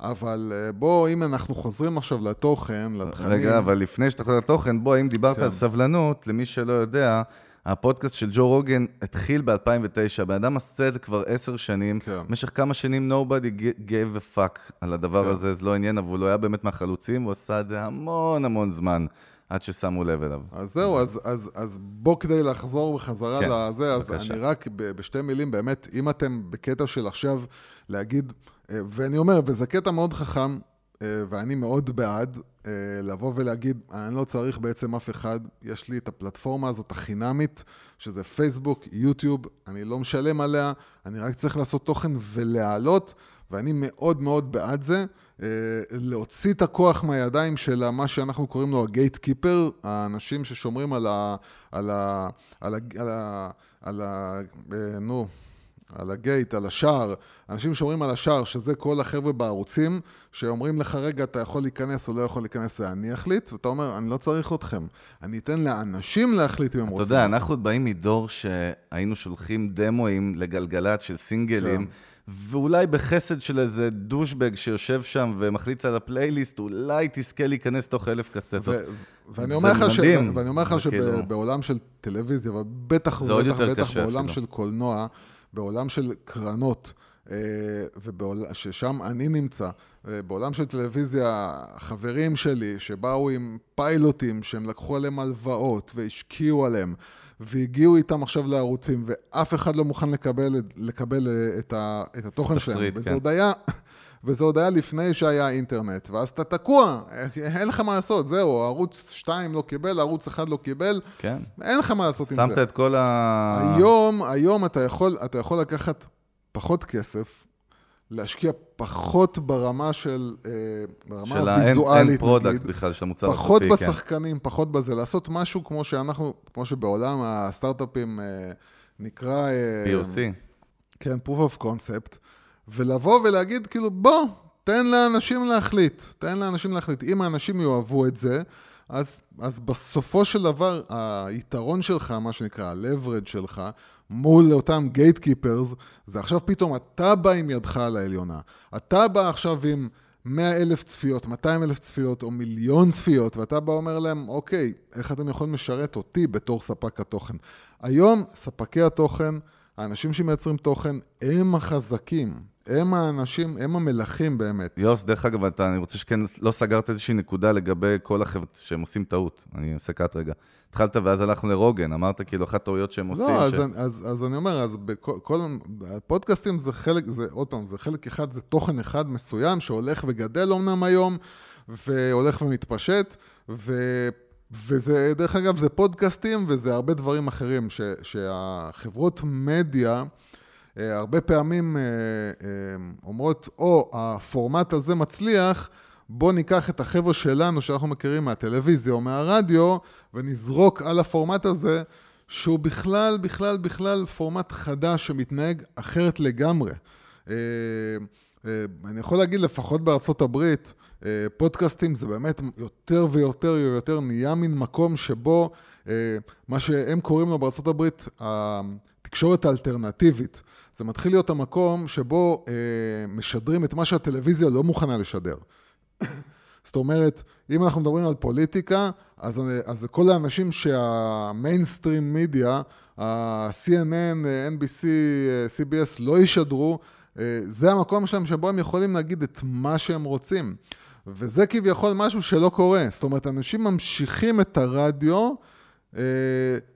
אבל אה, בוא, אם אנחנו חוזרים עכשיו לתוכן, לתכנים... רגע, אבל לפני שאתה חוזר לתוכן, בוא, אם דיברת כן. על סבלנות, למי שלא יודע, הפודקאסט של ג'ו רוגן התחיל ב-2009, הבן אדם עשה את זה כבר עשר שנים, כן. במשך כמה שנים nobody gave a fuck על הדבר כן. הזה, זה לא עניין, אבל הוא לא היה באמת מהחלוצים, הוא עשה את זה המון המון זמן, עד ששמו לב אליו. אז זהו, אז, אז, אז בוא כדי לחזור בחזרה כן, לזה, אז בבקשה. אני רק ב- בשתי מילים, באמת, אם אתם בקטע של עכשיו להגיד, אה, ואני אומר, וזה קטע מאוד חכם, אה, ואני מאוד בעד, לבוא ולהגיד, אני לא צריך בעצם אף אחד, יש לי את הפלטפורמה הזאת החינמית, שזה פייסבוק, יוטיוב, אני לא משלם עליה, אני רק צריך לעשות תוכן ולהעלות, ואני מאוד מאוד בעד זה. אה, להוציא את הכוח מהידיים של מה שאנחנו קוראים לו הגייט קיפר, האנשים ששומרים על ה... על ה... על ה... על ה... על ה... אה, נו... על הגייט, על השער, אנשים שומרים על השער, שזה כל החבר'ה בערוצים, שאומרים לך, רגע, אתה יכול להיכנס או לא יכול להיכנס, זה אני אחליט, ואתה אומר, אני לא צריך אתכם. אני אתן לאנשים להחליט אם הם אתה רוצים. יודע, אנחנו באים מדור שהיינו שולחים דמואים לגלגלת של סינגלים, כן. ואולי בחסד של איזה דושבג שיושב שם ומחליט על הפלייליסט, אולי תזכה להיכנס תוך אלף קסטות. ואני אומר לך ש- מדהים. ואני אומר לך כאילו- שבעולם של טלוויזיה, ובטח ובטח קשה בעולם. של קולנוע, בעולם של קרנות, אה, ובעול- ששם אני נמצא. אה, בעולם של טלוויזיה, החברים שלי שבאו עם פיילוטים שהם לקחו עליהם הלוואות והשקיעו עליהם, והגיעו איתם עכשיו לערוצים, ואף אחד לא מוכן לקבל, לקבל אה, את, ה, את התוכן שלהם. תסריט, וזה כן. עוד היה... וזה עוד היה לפני שהיה אינטרנט, ואז אתה תקוע, אין לך מה לעשות, זהו, ערוץ 2 לא קיבל, ערוץ 1 לא קיבל, כן. אין לך מה לעשות עם זה. שמת את כל ה... היום, היום אתה יכול, אתה יכול לקחת פחות כסף, להשקיע פחות ברמה של, אה, ברמה של ה end הוויזואלית, product נגיד, בכלל, של המוצר הסופי, פחות כן. בשחקנים, פחות בזה, לעשות משהו כמו שאנחנו, כמו שבעולם הסטארט-אפים אה, נקרא... אה, POC. כן, proof of concept, ולבוא ולהגיד, כאילו, בוא, תן לאנשים להחליט, תן לאנשים להחליט. אם האנשים יאהבו את זה, אז, אז בסופו של דבר, היתרון שלך, מה שנקרא, ה-leverage שלך, מול אותם gatekeepers, זה עכשיו פתאום אתה בא עם ידך על העליונה. אתה בא עכשיו עם 100 אלף צפיות, 200 אלף צפיות או מיליון צפיות, ואתה בא ואומר להם, אוקיי, איך אתם יכולים לשרת אותי בתור ספק התוכן? היום, ספקי התוכן, האנשים שמייצרים תוכן הם החזקים, הם האנשים, הם המלכים באמת. יוס, דרך אגב, אתה, אני רוצה שכן, לא סגרת איזושהי נקודה לגבי כל החברות שהם עושים טעות. אני עושה קאט רגע. התחלת ואז הלכנו לרוגן, אמרת כאילו אחת הטעויות שהם עושים. לא, אז, ש... אני- אז, אז אני אומר, אז בכל כל, הפודקאסטים זה חלק, זה עוד פעם, זה חלק אחד, זה תוכן אחד מסוים שהולך וגדל אמנם היום, והולך ומתפשט, ו, וזה, דרך אגב, זה פודקאסטים וזה הרבה דברים אחרים, ש, שהחברות מדיה, הרבה פעמים אה, אה, אומרות, או הפורמט הזה מצליח, בוא ניקח את החבר'ה שלנו, שאנחנו מכירים מהטלוויזיה או מהרדיו, ונזרוק על הפורמט הזה, שהוא בכלל, בכלל, בכלל פורמט חדש שמתנהג אחרת לגמרי. אה, אה, אני יכול להגיד, לפחות בארצות הברית, אה, פודקאסטים זה באמת יותר ויותר ויותר נהיה מין מקום שבו אה, מה שהם קוראים לו בארצות הברית, התקשורת האלטרנטיבית. זה מתחיל להיות המקום שבו אה, משדרים את מה שהטלוויזיה לא מוכנה לשדר. זאת אומרת, אם אנחנו מדברים על פוליטיקה, אז, אז כל האנשים שהמיינסטרים מידיה, ה-CNN, NBC, CBS לא ישדרו, אה, זה המקום שם שבו הם יכולים להגיד את מה שהם רוצים. וזה כביכול משהו שלא קורה. זאת אומרת, אנשים ממשיכים את הרדיו אה,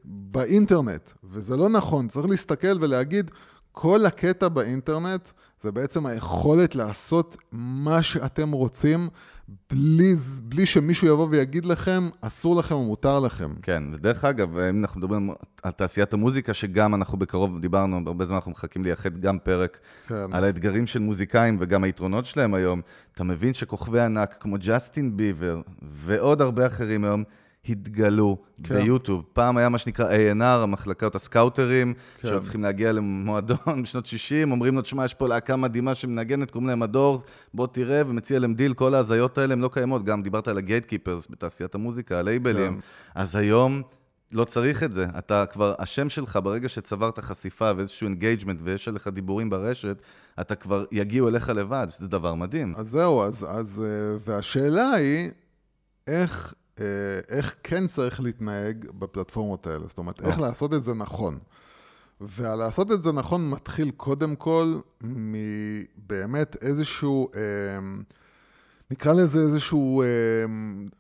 באינטרנט, וזה לא נכון. צריך להסתכל ולהגיד, כל הקטע באינטרנט זה בעצם היכולת לעשות מה שאתם רוצים, בלי, בלי שמישהו יבוא ויגיד לכם, אסור לכם או מותר לכם. כן, ודרך אגב, אם אנחנו מדברים על תעשיית המוזיקה, שגם אנחנו בקרוב דיברנו, הרבה זמן אנחנו מחכים לייחד גם פרק כן. על האתגרים של מוזיקאים וגם היתרונות שלהם היום, אתה מבין שכוכבי ענק כמו ג'סטין ביבר ועוד הרבה אחרים היום, התגלו כן. ביוטיוב. פעם היה מה שנקרא A&R, המחלקות ה scouterים, כן. שהיו צריכים להגיע למועדון בשנות 60, אומרים לו, תשמע, יש פה להקה מדהימה שמנגנת, קוראים להם The Doors, בוא תראה, ומציע להם דיל, כל ההזיות האלה הן לא קיימות. גם דיברת על ה gatekeepers בתעשיית המוזיקה, הלייבלים. כן. אז היום לא צריך את זה. אתה כבר, השם שלך, ברגע שצברת חשיפה ואיזשהו engagement ויש עליך דיבורים ברשת, אתה כבר יגיעו אליך לבד, שזה דבר מדהים. אז זהו, אז, אז, אה, והשאלה היא, איך, איך כן צריך להתנהג בפלטפורמות האלה? זאת אומרת, איך או. לעשות את זה נכון. והלעשות את זה נכון מתחיל קודם כל מבאמת איזשהו, אה, נקרא לזה איזשהו, אה,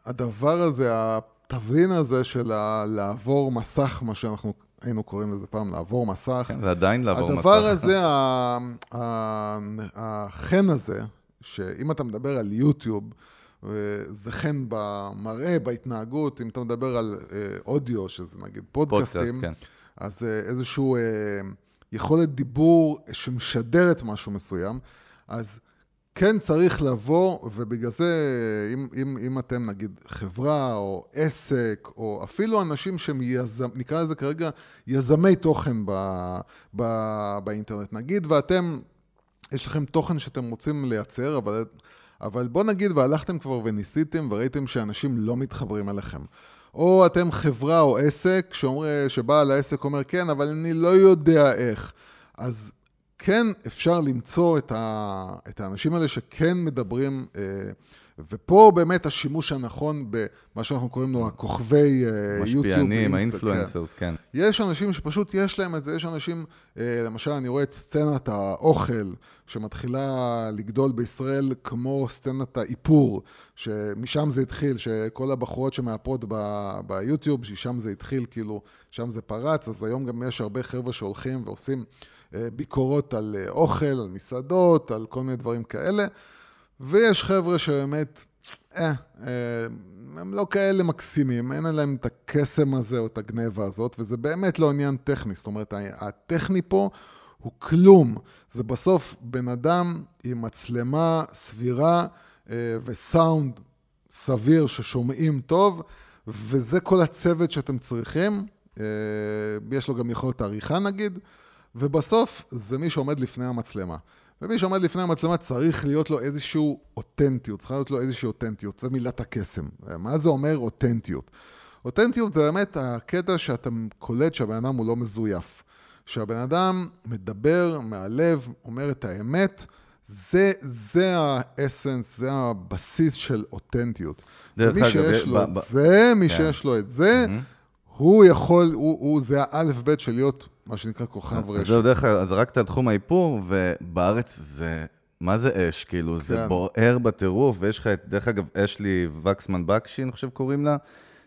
הדבר הזה, התבלין הזה של ה- לעבור מסך, מה שאנחנו היינו קוראים לזה פעם, לעבור מסך. כן, ועדיין לעבור מסך. הדבר הזה, ה- ה- החן הזה, שאם אתה מדבר על יוטיוב, אה, זה חן במראה, בהתנהגות, אם אתה מדבר על אה, אודיו, שזה נגיד פודקאסט, פודקאסטים, כן. אז אה, איזשהו אה, יכולת דיבור שמשדרת משהו מסוים, אז כן צריך לבוא, ובגלל זה, אם, אם, אם אתם נגיד חברה או עסק, או אפילו אנשים שהם יזם, נקרא לזה כרגע יזמי תוכן ב, ב, באינטרנט, נגיד ואתם, יש לכם תוכן שאתם רוצים לייצר, אבל, אבל בוא נגיד והלכתם כבר וניסיתם וראיתם שאנשים לא מתחברים אליכם. או אתם חברה או עסק שאומר, שבעל העסק אומר, כן, אבל אני לא יודע איך. אז כן אפשר למצוא את, ה, את האנשים האלה שכן מדברים אה, ופה באמת השימוש הנכון במה שאנחנו קוראים לו הכוכבי אה, יוטיוב. משפיענים, ואינסטה- האינפלואנסרס, כן. יש אנשים שפשוט יש להם את זה, יש אנשים, אה, למשל אני רואה את סצנת האוכל שמתחילה לגדול בישראל כמו סצנת האיפור, שמשם זה התחיל, שכל הבחורות שמאפרות ב- ביוטיוב, ששם זה התחיל, כאילו, שם זה פרץ, אז היום גם יש הרבה חבר'ה שהולכים ועושים אה, ביקורות על אה, אוכל, על מסעדות, על כל מיני דברים כאלה, ויש חבר'ה שבאמת, אה, אה, הם לא כאלה מקסימים, אין להם את הקסם הזה או את הגניבה הזאת, וזה באמת לא עניין טכני. זאת אומרת, הטכני פה הוא כלום. זה בסוף בן אדם עם מצלמה סבירה אה, וסאונד סביר ששומעים טוב, וזה כל הצוות שאתם צריכים. אה, יש לו גם יכולת עריכה נגיד, ובסוף זה מי שעומד לפני המצלמה. ומי שעומד לפני המצלמה צריך להיות לו איזושהי אותנטיות, צריכה להיות לו איזושהי אותנטיות, זה מילת הקסם. מה זה אומר אותנטיות? אותנטיות זה באמת הקטע שאתה קולט שהבן אדם הוא לא מזויף. שהבן אדם מדבר מהלב, אומר את האמת, זה, זה האסנס, זה הבסיס של אותנטיות. דרך ומי אגב, שיש לו ב- את ב- זה, מי כן. שיש לו את זה, הוא יכול, הוא, הוא, זה האלף בית של להיות מה שנקרא כוכב רשת. זהו, דרך אגב, זרקת על תחום האיפור, ובארץ זה, מה זה אש? כאילו, זה כן. בוער בטירוף, ויש לך את, דרך אגב, אשלי וקסמן בקשי, אני חושב קוראים לה,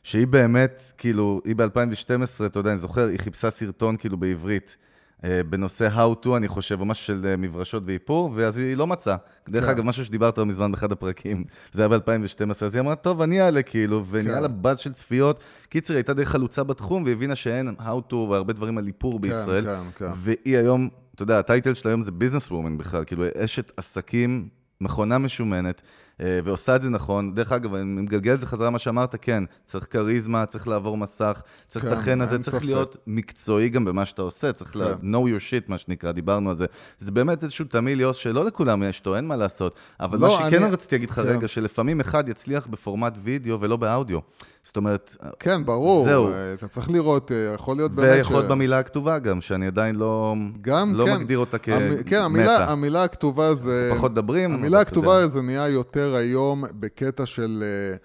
שהיא באמת, כאילו, היא ב-2012, אתה יודע, אני זוכר, היא חיפשה סרטון, כאילו, בעברית. אה, בנושא How to, אני חושב, או משהו של אה, מברשות ואיפור, ואז היא לא מצאה. דרך כן. אגב, משהו שדיברת עליו מזמן באחד הפרקים, זה היה ב-2012, אז היא אמרה, טוב, אני אעלה, כאילו, ונהיה כן. לה באז של צפיות. קיצר, היא הייתה די חלוצה בתחום, והבינה שאין How to והרבה דברים על איפור בישראל. כן, כן. והיא היום, אתה יודע, הטייטל שלה היום זה ביזנס וומן בכלל, כאילו אשת עסקים, מכונה משומנת, ועושה את זה נכון. דרך אגב, אני מגלגל את זה חזרה מה שאמרת, כן, צריך כריזמה, צריך לעבור מסך, צריך כן, את החן הזה, צריך ספק. להיות מקצועי גם במה שאתה עושה, צריך ל- כן. know your shit, מה שנקרא, דיברנו על זה. זה באמת איזשהו תמיל יוס שלא לכולם יש אותו, אין מה לעשות. אבל לא, מה שכן אני- רציתי להגיד לך כן. רגע, שלפעמים אחד יצליח בפורמט וידאו ולא באודיו. זאת אומרת, כן, ברור. זהו. אה, אתה צריך לראות, אה, יכול להיות באמת ש... ויכול להיות במילה הכתובה גם, שאני עדיין לא, גם, לא כן. מגדיר אותה המ- כן, המילה, כמטה. המילה הכתובה זה... פחות מדברים. אבל המילה. הכתובה זה נהיה יותר היום בקטע של אה,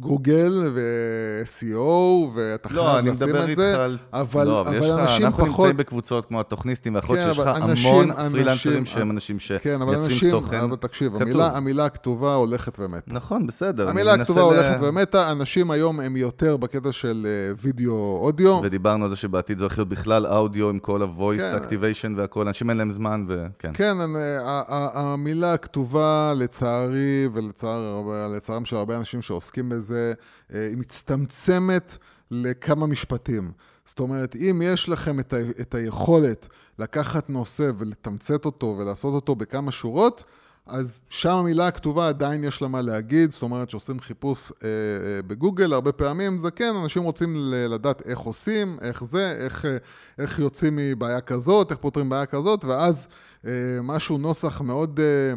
גוגל ו-SEO, ואתה לא, חייב אני לשים את זה, על... אבל, לא, אבל אבל לך, אנשים אנחנו פחות... נמצאים בקבוצות כמו הטוכניסטים והאחות, כן, שיש לך אבל המון אנשים- פרילנסרים אנשים- שהם אנשים כן, אבל אנשים, תוכן. אבל תקשיב. המילה, המילה הכתובה הולכת ומתה. נכון, בסדר. אני המילה הכתובה ל- הולכת ומתה, אנשים היום הם יותר בקטע של אה, וידאו אודיו. ודיברנו על זה שבעתיד זה הולך להיות בכלל אודיו עם כל ה-voice כן. activation והכל, אנשים אין להם זמן, וכן. כן, אני- ה- ה- המילה הכתובה, לצערי, ולצערם של הרבה אנשים שעוסקים בזה, אה, היא מצטמצמת לכמה משפטים. זאת אומרת, אם יש לכם את, ה- את היכולת לקחת נושא ולתמצת אותו ולעשות אותו בכמה שורות, אז שם המילה הכתובה עדיין יש לה מה להגיד, זאת אומרת שעושים חיפוש אה, אה, בגוגל, הרבה פעמים זה כן, אנשים רוצים לדעת איך עושים, איך זה, איך, אה, איך יוצאים מבעיה כזאת, איך פותרים בעיה כזאת, ואז אה, משהו, נוסח מאוד אה,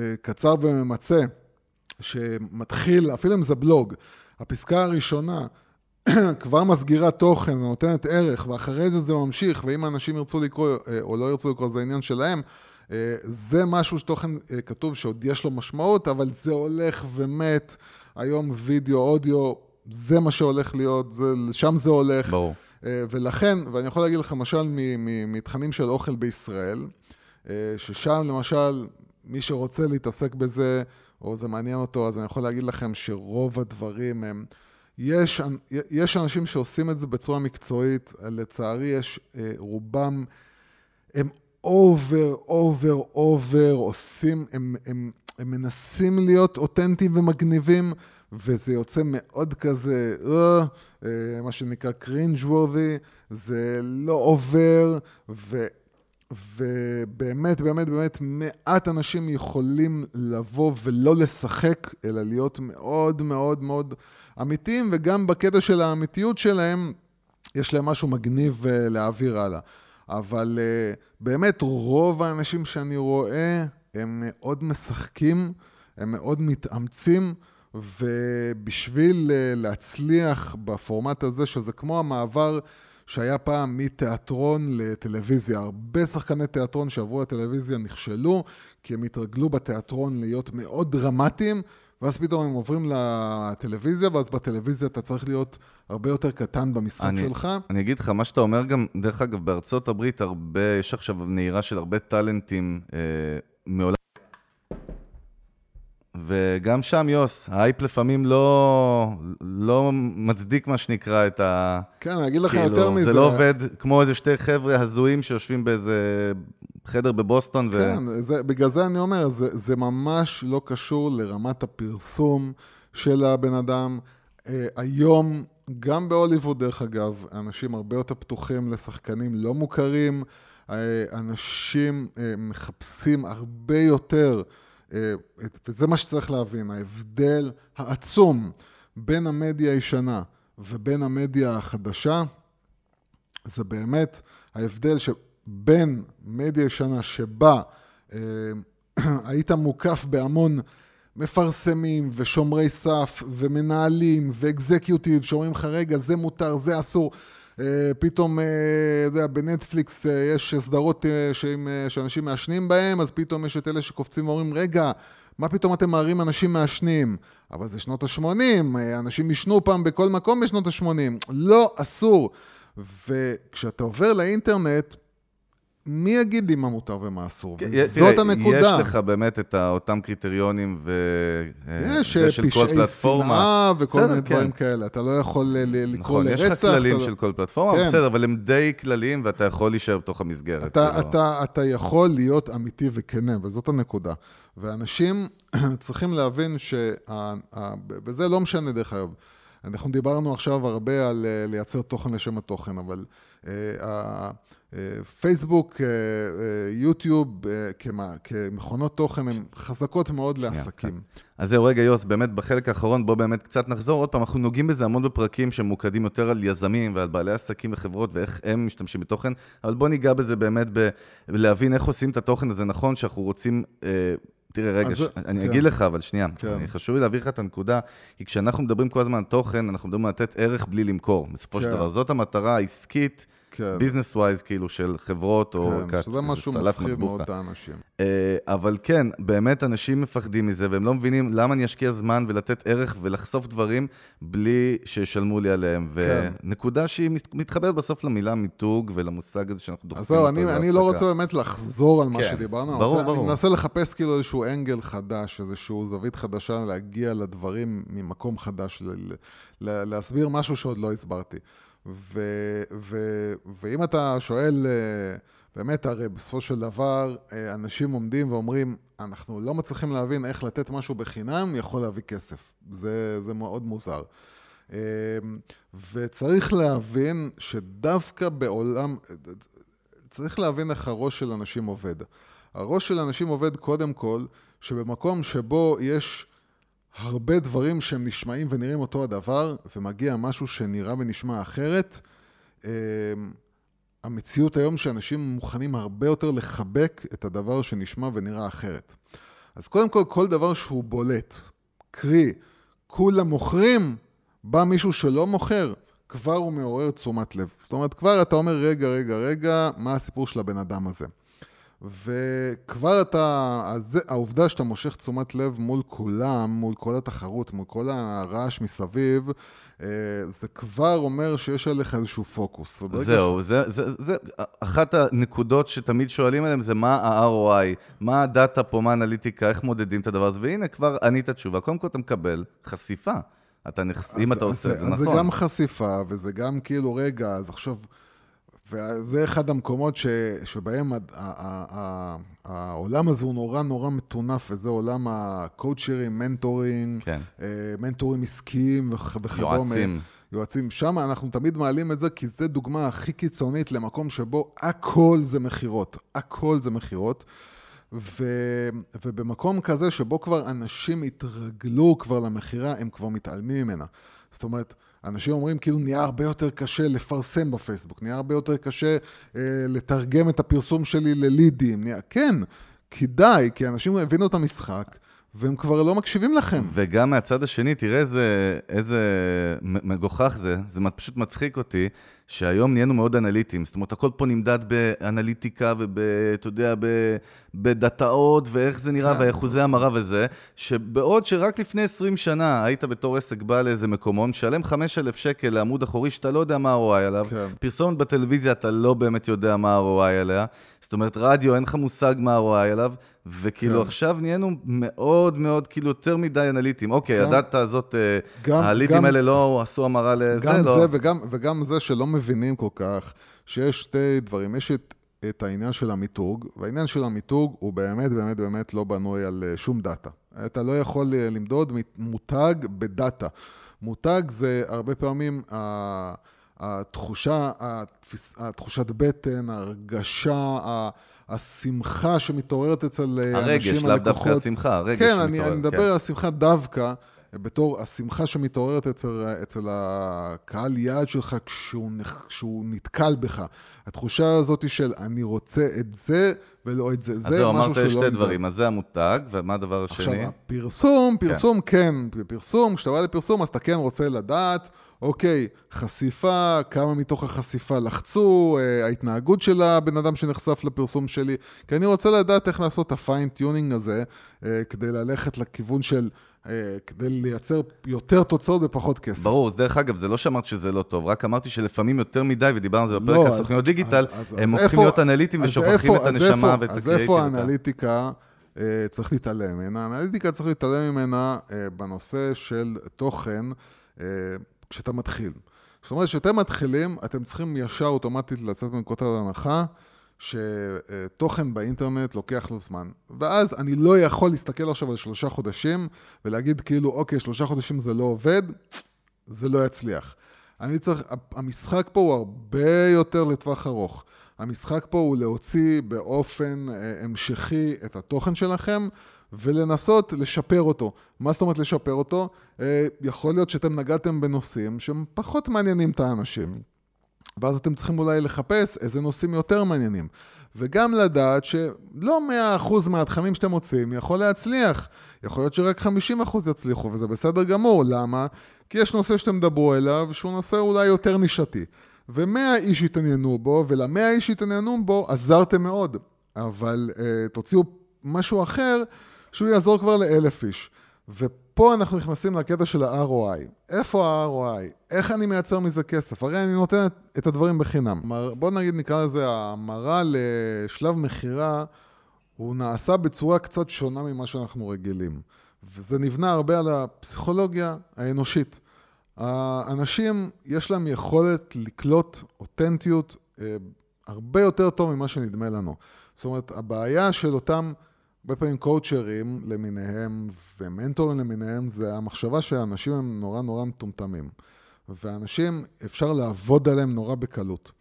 אה, קצר וממצה, שמתחיל, אפילו אם זה בלוג, הפסקה הראשונה כבר מסגירה תוכן ונותנת ערך, ואחרי זה זה ממשיך, ואם אנשים ירצו לקרוא אה, או לא ירצו לקרוא, זה עניין שלהם. אה, זה משהו שתוכן אה, כתוב שעוד יש לו משמעות, אבל זה הולך ומת. היום וידאו, אודיו, זה מה שהולך להיות, זה, שם זה הולך. ברור. ולכן, ואני יכול להגיד לך, למשל, מתכנים של אוכל בישראל, ששם למשל, מי שרוצה להתעסק בזה, או זה מעניין אותו, אז אני יכול להגיד לכם שרוב הדברים הם... יש, יש אנשים שעושים את זה בצורה מקצועית, לצערי יש אה, רובם, הם over, over, over, עושים, הם, הם, הם מנסים להיות אותנטיים ומגניבים, וזה יוצא מאוד כזה, אה, אה, מה שנקרא cringe worthy, זה לא עובר, ו... ובאמת, באמת, באמת, מעט אנשים יכולים לבוא ולא לשחק, אלא להיות מאוד מאוד מאוד אמיתיים, וגם בקטע של האמיתיות שלהם, יש להם משהו מגניב אה, להעביר הלאה. אבל אה, באמת, רוב האנשים שאני רואה, הם מאוד משחקים, הם מאוד מתאמצים, ובשביל אה, להצליח בפורמט הזה, שזה כמו המעבר שהיה פעם מתיאטרון לטלוויזיה. הרבה שחקני תיאטרון שעברו לטלוויזיה נכשלו, כי הם התרגלו בתיאטרון להיות מאוד דרמטיים, ואז פתאום הם עוברים לטלוויזיה, ואז בטלוויזיה אתה צריך להיות הרבה יותר קטן במשחק אני- שלך. אני אגיד לך, מה שאתה אומר גם, דרך אגב, בארצות הברית הרבה, יש עכשיו נהירה של הרבה טאלנטים אה, מעולם... וגם שם, יוס, האייפ לפעמים לא, לא מצדיק מה שנקרא את ה... כן, אני אגיד לך כאילו, יותר מזה. זה לא עובד כמו איזה שתי חבר'ה הזויים שיושבים באיזה חדר בבוסטון. ו... כן, זה, בגלל זה אני אומר, זה, זה ממש לא קשור לרמת הפרסום של הבן אדם. אה, היום, גם בהוליווד, דרך אגב, אנשים הרבה יותר פתוחים לשחקנים לא מוכרים. אה, אנשים אה, מחפשים הרבה יותר, וזה מה שצריך להבין, ההבדל העצום בין המדיה הישנה ובין המדיה החדשה, זה באמת ההבדל שבין מדיה ישנה שבה אה, היית מוקף בהמון מפרסמים ושומרי סף ומנהלים ואקזקיוטיב שאומרים לך, רגע, זה מותר, זה אסור. אה, פתאום, אה, אתה יודע, בנטפליקס אה, יש סדרות שאנשים מעשנים בהם, אז פתאום יש את אלה שקופצים ואומרים, רגע, מה פתאום אתם מערים אנשים מעשנים? אבל זה שנות ה-80, אנשים עישנו פעם בכל מקום בשנות ה-80. לא, אסור. וכשאתה עובר לאינטרנט, מי יגיד לי מה מותר ומה אסור? כן, וזאת תראה, הנקודה. יש לך באמת את אותם קריטריונים ו... יש זה של כל פשעי פלטפורמה. שנאה וכל בסדר, מיני כן. דברים כאלה. אתה לא יכול לקרוא נכון, לרצח. יש לך כללים לא- של כל פלטפורמה, כן. בסדר, אבל הם די כלליים ואתה יכול להישאר בתוך המסגרת. אתה, כאילו. אתה, אתה יכול להיות אמיתי וכנה, וזאת הנקודה. ואנשים צריכים להבין ש... וזה לא משנה דרך אגב. אנחנו דיברנו עכשיו הרבה על אה, לייצר תוכן לשם התוכן, אבל אה, אה, פייסבוק, אה, אה, יוטיוב, אה, כמה- כמכונות תוכן, הן חזקות מאוד לעסקים. אז זהו, רגע, יוס, באמת, בחלק האחרון, בוא באמת קצת נחזור. עוד פעם, אנחנו נוגעים בזה המון בפרקים שממוקדים יותר על יזמים ועל בעלי עסקים וחברות ואיך הם משתמשים בתוכן, אבל בוא ניגע בזה באמת בלהבין איך עושים את התוכן הזה נכון, שאנחנו רוצים... אה, תראה, רגע, אז ש... אני כן. אגיד לך, אבל שנייה, כן. אני- חשוב לי להעביר לך את הנקודה, כי כשאנחנו מדברים כל הזמן על תוכן, אנחנו מדברים על לתת ערך בלי למכור. בסופו של כן. דבר, זאת המטרה העסקית, כן. ביזנס ווייז, כאילו, של חברות, או כן, כת- שזה משהו מפחיד. מאוד את האנשים. אה, אבל כן, באמת אנשים מפחדים מזה, והם לא מבינים למה אני אשקיע זמן ולתת ערך ולחשוף דברים בלי שישלמו לי עליהם. כן. ונקודה שהיא מת- מתחברת בסוף למילה מיתוג ולמושג הזה שאנחנו דוחפים אז זהו, אותו אני. לא רוצה באמת לחזור על מה כן, שדיברנו, ברור, רוצה, ברור. אני מנסה לחפש כאילו איזשהו אנגל חדש, איזשהו זווית חדשה, להגיע לדברים ממקום חדש, ל, ל, להסביר משהו שעוד לא הסברתי. ו, ו, ואם אתה שואל, אה, באמת, הרי בסופו של דבר, אה, אנשים עומדים ואומרים, אנחנו לא מצליחים להבין איך לתת משהו בחינם יכול להביא כסף. זה, זה מאוד מוזר. אה, וצריך להבין שדווקא בעולם, צריך להבין איך הראש של אנשים עובד. הראש של אנשים עובד קודם כל, שבמקום שבו יש הרבה דברים שהם נשמעים ונראים אותו הדבר, ומגיע משהו שנראה ונשמע אחרת, אה, המציאות היום שאנשים מוכנים הרבה יותר לחבק את הדבר שנשמע ונראה אחרת. אז קודם כל, כל דבר שהוא בולט, קרי, כולם מוכרים, בא מישהו שלא מוכר, כבר הוא מעורר תשומת לב. זאת אומרת, כבר אתה אומר, רגע, רגע, רגע, מה הסיפור של הבן אדם הזה? וכבר אתה, אז זה, העובדה שאתה מושך תשומת לב מול כולם, מול כל התחרות, מול כל הרעש מסביב, אה, זה כבר אומר שיש עליך איזשהו פוקוס. זהו, זה, זה, זה, אחת הנקודות שתמיד שואלים עליהן זה מה ה-ROI, מה הדאטה פה, מה האנליטיקה, איך מודדים את הדבר הזה, והנה כבר ענית תשובה. קודם כל אתה מקבל חשיפה. אתה נכס... אם אז- אתה אז עושה את זה אז נכון. זה גם חשיפה, וזה גם כאילו, רגע, אז עכשיו... וזה אחד המקומות ש, שבהם ה, ה, ה, ה, העולם הזה הוא נורא נורא מטונף, וזה עולם הקואוצ'רים, מנטורינג, כן. אה, מנטורים עסקיים וכ- וכדומה. יועצים. יועצים. שם אנחנו תמיד מעלים את זה, כי זו דוגמה הכי קיצונית למקום שבו הכל זה מכירות. הכל זה מכירות. ו... ובמקום כזה שבו כבר אנשים התרגלו כבר למכירה, הם כבר מתעלמים ממנה. זאת אומרת, אנשים אומרים כאילו נהיה הרבה יותר קשה לפרסם בפייסבוק, נהיה הרבה יותר קשה אה, לתרגם את הפרסום שלי ללידים. נהיה... כן, כדאי, כי אנשים הבינו את המשחק, והם כבר לא מקשיבים לכם. וגם מהצד השני, תראה איזה, איזה מגוחך זה, זה פשוט מצחיק אותי, שהיום נהיינו מאוד אנליטיים. זאת אומרת, הכל פה נמדד באנליטיקה וב... אתה יודע, ב... בדאטאות, ואיך זה נראה, כן. ואחוזי המרה וזה, שבעוד שרק לפני 20 שנה היית בתור עסק בא לאיזה מקומון, שלם 5,000 שקל לעמוד אחורי שאתה לא יודע מה ה-ROI עליו, כן. פרסומת בטלוויזיה אתה לא באמת יודע מה ה-ROI עליה, זאת אומרת, רדיו, אין לך מושג מה ה-ROI עליו, וכאילו כן. עכשיו נהיינו מאוד מאוד, כאילו יותר מדי אנליטיים. אוקיי, כן. הדאטה הזאת, גם- הלידים גם- האלה לא עשו המרה לזה, גם לא. זה וגם, וגם זה שלא מבינים כל כך שיש שתי דברים. יש את, את העניין של המיתוג, והעניין של המיתוג הוא באמת באמת באמת לא בנוי על אה, שום דאטה. אתה לא יכול אה, למדוד מותג בדאטה. מותג זה הרבה פעמים התחושה, התפיס, התחושת בטן, ההרגשה, ה- השמחה שמתעוררת אצל אה, אנשים, הרגש, לאו דווקא. השמחה, הרגש כן, שמתעורר, אני, אני מדבר כן. על השמחה דווקא בתור השמחה שמתעוררת אצל, אצל הקהל יעד שלך כשהוא, כשהוא נתקל בך. התחושה הזאת של אני רוצה את זה ולא את זה, אז זה זהו, משהו אמרת שלא שתי נמדד. דברים, אז זה המותג, ומה הדבר עכשיו, השני? הפרסום, פרסום כן, פרסום, כשאתה בא לפרסום אז אתה כן רוצה לדעת, אוקיי, חשיפה, כמה מתוך החשיפה לחצו, אה, ההתנהגות של הבן אדם שנחשף לפרסום שלי, כי אני רוצה לדעת איך לעשות את ה fine-tuning הזה, אה, כדי ללכת לכיוון של, אה, כדי לייצר יותר תוצאות בפחות כסף. ברור, אז דרך אגב, זה לא שאמרת שזה לא טוב, רק אמרתי שלפעמים יותר מדי, ודיברנו על זה בפרק לא, על אז- סוכניות אז- דיגיטל, אז- הם אז הופכים איפה- להיות אנליטיים אז ושוכחים את אז הנשמה ואת אז הקריאיטיב. איפה האנליטיקה צריך להתעלם ממנה? האנליטיקה צריך להתעלם ממנה בנושא של תוכן כשאתה מתחיל. זאת אומרת, כשאתם מתחילים, אתם צריכים ישר אוטומטית לצאת מנקודת הנחה שתוכן באינטרנט לוקח לו זמן. ואז אני לא יכול להסתכל עכשיו על שלושה חודשים ולהגיד כאילו, אוקיי, שלושה חודשים זה לא עובד, זה לא יצליח. אני צריך, המשחק פה הוא הרבה יותר לטווח ארוך. המשחק פה הוא להוציא באופן אה, המשכי את התוכן שלכם ולנסות לשפר אותו. מה זאת אומרת לשפר אותו? אה, יכול להיות שאתם נגעתם בנושאים שהם פחות מעניינים את האנשים. ואז אתם צריכים אולי לחפש איזה נושאים יותר מעניינים. וגם לדעת שלא 100% מהתכנים שאתם מוצאים יכול להצליח. יכול להיות שרק 50% יצליחו, וזה בסדר גמור. למה? כי יש נושא שאתם תדברו אליו, שהוא נושא אולי יותר נישתי. ומאה איש התעניינו בו, ולמאה איש שהתעניינו בו עזרתם מאוד. אבל אה, תוציאו משהו אחר, שהוא יעזור כבר לאלף איש. ופה אנחנו נכנסים לקטע של ה-ROI. איפה ה-ROI? איך אני מייצר מזה כסף? הרי אני נותן את, הדברים בחינם. בוא נגיד, נקרא לזה, ההמרה לשלב מכירה, הוא נעשה בצורה קצת שונה ממה שאנחנו רגילים. וזה נבנה הרבה על הפסיכולוגיה האנושית. האנשים, יש להם יכולת לקלוט אותנטיות אה, הרבה יותר טוב ממה שנדמה לנו. זאת אומרת, הבעיה של אותם, הרבה פעמים קואוצ'רים למיניהם ומנטורים למיניהם, זה המחשבה שהאנשים הם נורא נורא מטומטמים. ואנשים, אפשר לעבוד עליהם נורא בקלות.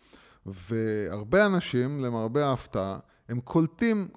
והרבה אנשים, למרבה ההפתעה, הם קולטים,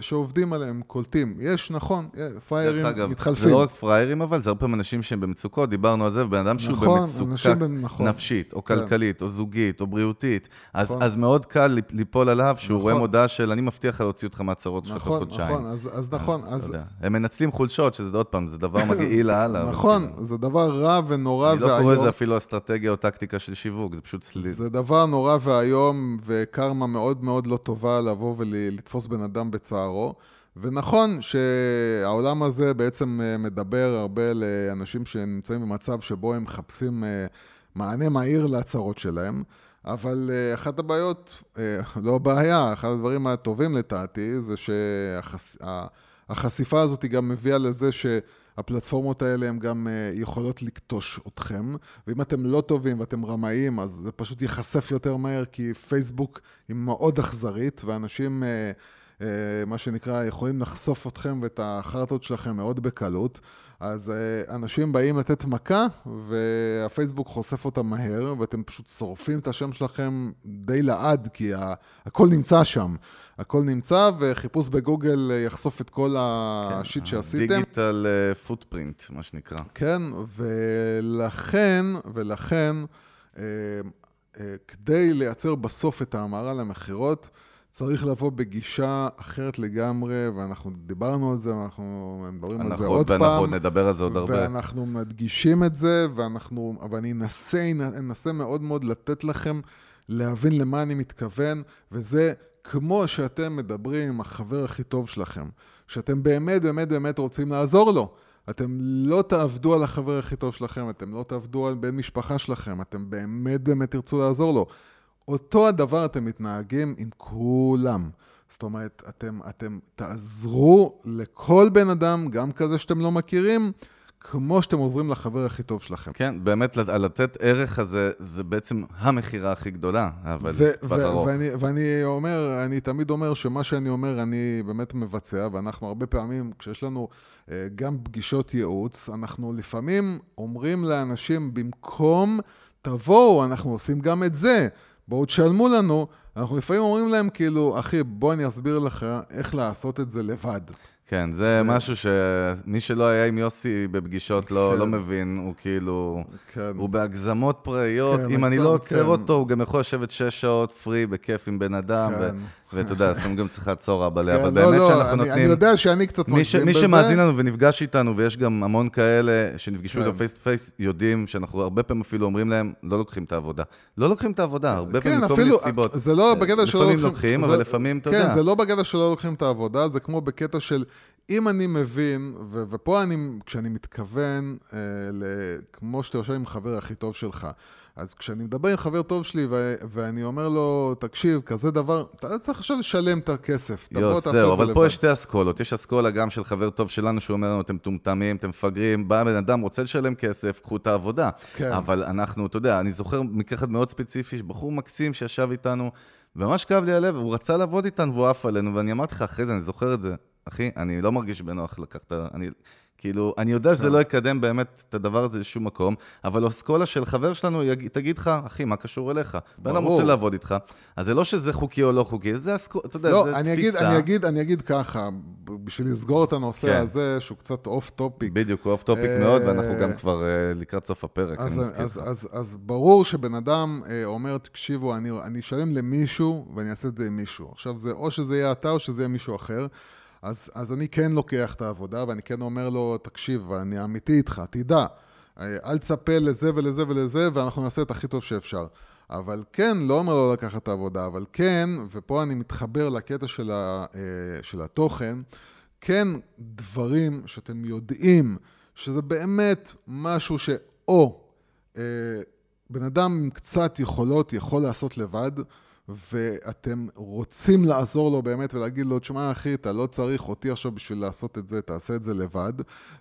כשעובדים עליהם, הם קולטים. יש, נכון, פריירים דרך אגב, מתחלפים. זה לא רק פראיירים, אבל זה הרבה פעמים אנשים שהם במצוקות, דיברנו על זה, ובן אדם שהוא נכון, במצוקה נכון. נפשית, או כן. כלכלית, או זוגית, או בריאותית, אז, נכון. אז מאוד קל ליפ- ליפול עליו, שהוא נכון. רואה מודעה של אני מבטיח לך להוציא אותך מהצרות שלך נכון, חודשיים. נכון, אז, אז נכון, אתה אז, יודע, הם מנצלים חולשות, שזה עוד פעם, זה דבר מגעיל. אבל נכון, כאילו, זה דבר רע ונורא אני לא קורא ואיום. לזה אפילו אסטרטגיה או טקטיקה של שיווק, זה פשוט סליז. זה דבר נורא ואיום וקרמה מאוד מאוד לא טובה לבוא ולתפוס בן אדם בצערו. ונכון שהעולם הזה בעצם אה, מדבר הרבה לאנשים שנמצאים במצב שבו הם מחפשים אה, מענה מהיר להצהרות שלהם, אבל אה, אחת הבעיות, לא בעיה, אחד הדברים הטובים לדעתי, זה שהחשיפה הזאת גם מביאה לזה ש... הפלטפורמות האלה הן גם אה, יכולות לקטוש אתכם, ואם אתם לא טובים ואתם רמאים, אז זה פשוט ייחשף יותר מהר, כי פייסבוק היא מאוד אכזרית, ואנשים, אה, אה, מה שנקרא, יכולים לחשוף אתכם ואת החרטות שלכם מאוד בקלות. אז אה, אנשים באים לתת מכה, והפייסבוק חושף אותם מהר, ואתם פשוט שורפים את השם שלכם די לעד, כי הכל נמצא שם. הכל נמצא, וחיפוש בגוגל אה, יחשוף את כל השיט שעשיתם. דיגיטל פוטפרינט, מה שנקרא. כן, ולכן, ולכן, אה, אה, כדי לייצר בסוף את ההמרה למכירות, צריך לבוא בגישה אחרת לגמרי, ואנחנו דיברנו על זה, ואנחנו מדברים על זה עוד ואנחנו פעם. עוד נדבר על זה עוד הרבה. ואנחנו מדגישים את זה, ואנחנו, ואני אנסה, אנסה מאוד מאוד לתת לכם להבין למה אני מתכוון, וזה כמו שאתם מדברים עם החבר הכי טוב שלכם, שאתם באמת באמת באמת רוצים לעזור לו. אתם לא תעבדו על החבר הכי טוב שלכם, אתם לא תעבדו על בן משפחה שלכם, אתם באמת באמת תרצו לעזור לו. אותו הדבר אתם מתנהגים עם כולם. זאת אומרת, אתם, אתם תעזרו לכל בן אדם, גם כזה שאתם לא מכירים, כמו שאתם עוזרים לחבר הכי טוב שלכם. כן, באמת, לתת ערך הזה, זה בעצם המכירה הכי גדולה, אבל לטווח ארוך. ואני, ואני אומר, אני תמיד אומר שמה שאני אומר, אני באמת מבצע, ואנחנו הרבה פעמים, כשיש לנו אה, גם פגישות ייעוץ, אנחנו לפעמים אומרים לאנשים, במקום תבואו, אנחנו עושים גם את זה. בואו תשלמו לנו, אנחנו לפעמים אומרים להם כאילו, אחי, בוא אני אסביר לך איך לעשות את זה לבד. כן, זה משהו שמי שלא היה עם יוסי בפגישות לא, כן. לא מבין, הוא כאילו, כן. הוא בהגזמות פראיות, כן, אם אני כן, לא עוצר כן. אותו, הוא גם יכול לשבת שש שעות free בכיף עם בן אדם, ו- כן. ואתה יודע, לפעמים גם צריך לעצור אבא כן, אבל לא, באמת לא, שאנחנו נותנים... אני יודע שאני קצת מי, מגזים מי בזה. שמאזין לנו ונפגש איתנו, ויש גם המון כאלה שנפגשו כן. איתו face to face, יודעים שאנחנו הרבה פעמים אפילו אומרים להם, לא לוקחים את העבודה. לא לוקחים את העבודה, הרבה פעמים כן, מכל מיני סיבות. זה לא בקטע שלא לפעמים לוקחים, אבל לפעמים, אתה יודע. כן, זה לא בקטע שלא לוקחים את העבודה, זה כמו בקטע של, אם אני מבין, ו- ופה אני, כשאני מתכוון, אה, ל- כמו שאתה יושב עם חבר הכי טוב שלך, אז כשאני מדבר עם חבר טוב שלי ו- ואני אומר לו, תקשיב, כזה דבר, אתה צריך עכשיו לשלם את הכסף, יוס, זהו, אבל פה. יש שתי אסכולות. יש אסכולה גם של חבר טוב שלנו, שהוא אומר לנו, אתם מטומטמים, אתם מפגרים, בא בן אדם, רוצה לשלם כסף, קחו את העבודה. כן. אבל אנחנו, אתה יודע, אני זוכר מקרה אחד מאוד ספציפי, בחור מקסים שישב איתנו, וממש כאב לי הלב, הוא רצה לעבוד איתנו והוא עף עלינו, ואני אמרתי לך, אחרי זה, אני זוכר את זה, אחי, אני לא מרגיש בנוח לקחת, אני... כאילו, אני יודע שזה לא יקדם באמת את הדבר הזה לשום מקום, אבל אסכולה של חבר שלנו יג- תגיד לך, אחי, מה קשור אליך? בן אדם. רוצה לעבוד איתך, אז זה לא שזה חוקי או לא חוקי, זה אסכולה, אתה יודע, לא, זה אני אגיד, תפיסה. אני, אגיד, אני אגיד ככה, בשביל לסגור את הנושא כן. הזה, שהוא קצת off topic. בדיוק, הוא off topic אה, מאוד, ואנחנו גם כבר אה, לקראת סוף הפרק, אני אז, מזכיר אז, לך. אז, אז ברור שבן אדם אה, אומר, תקשיבו, אני, אני אשלם למישהו ואני אעשה את זה עם מישהו. עכשיו, זה או שזה יהיה אתה או שזה יהיה מישהו אחר. אז, אז אני כן לוקח את העבודה ואני כן אומר לו, תקשיב, אני אמיתי איתך, תדע, אה, אל תצפה לזה ולזה ולזה, ואנחנו נעשה את הכי טוב שאפשר. אבל כן, לא אומר לו לקחת את העבודה, אבל כן, ופה אני מתחבר לקטע של, ה, אה, של התוכן, כן דברים שאתם יודעים שזה באמת משהו שאו אה, בן אדם עם קצת יכולות יכול לעשות לבד, ואתם רוצים לעזור לו באמת ולהגיד לו, תשמע אחי, אתה לא צריך אותי עכשיו בשביל לעשות את זה, תעשה את זה לבד.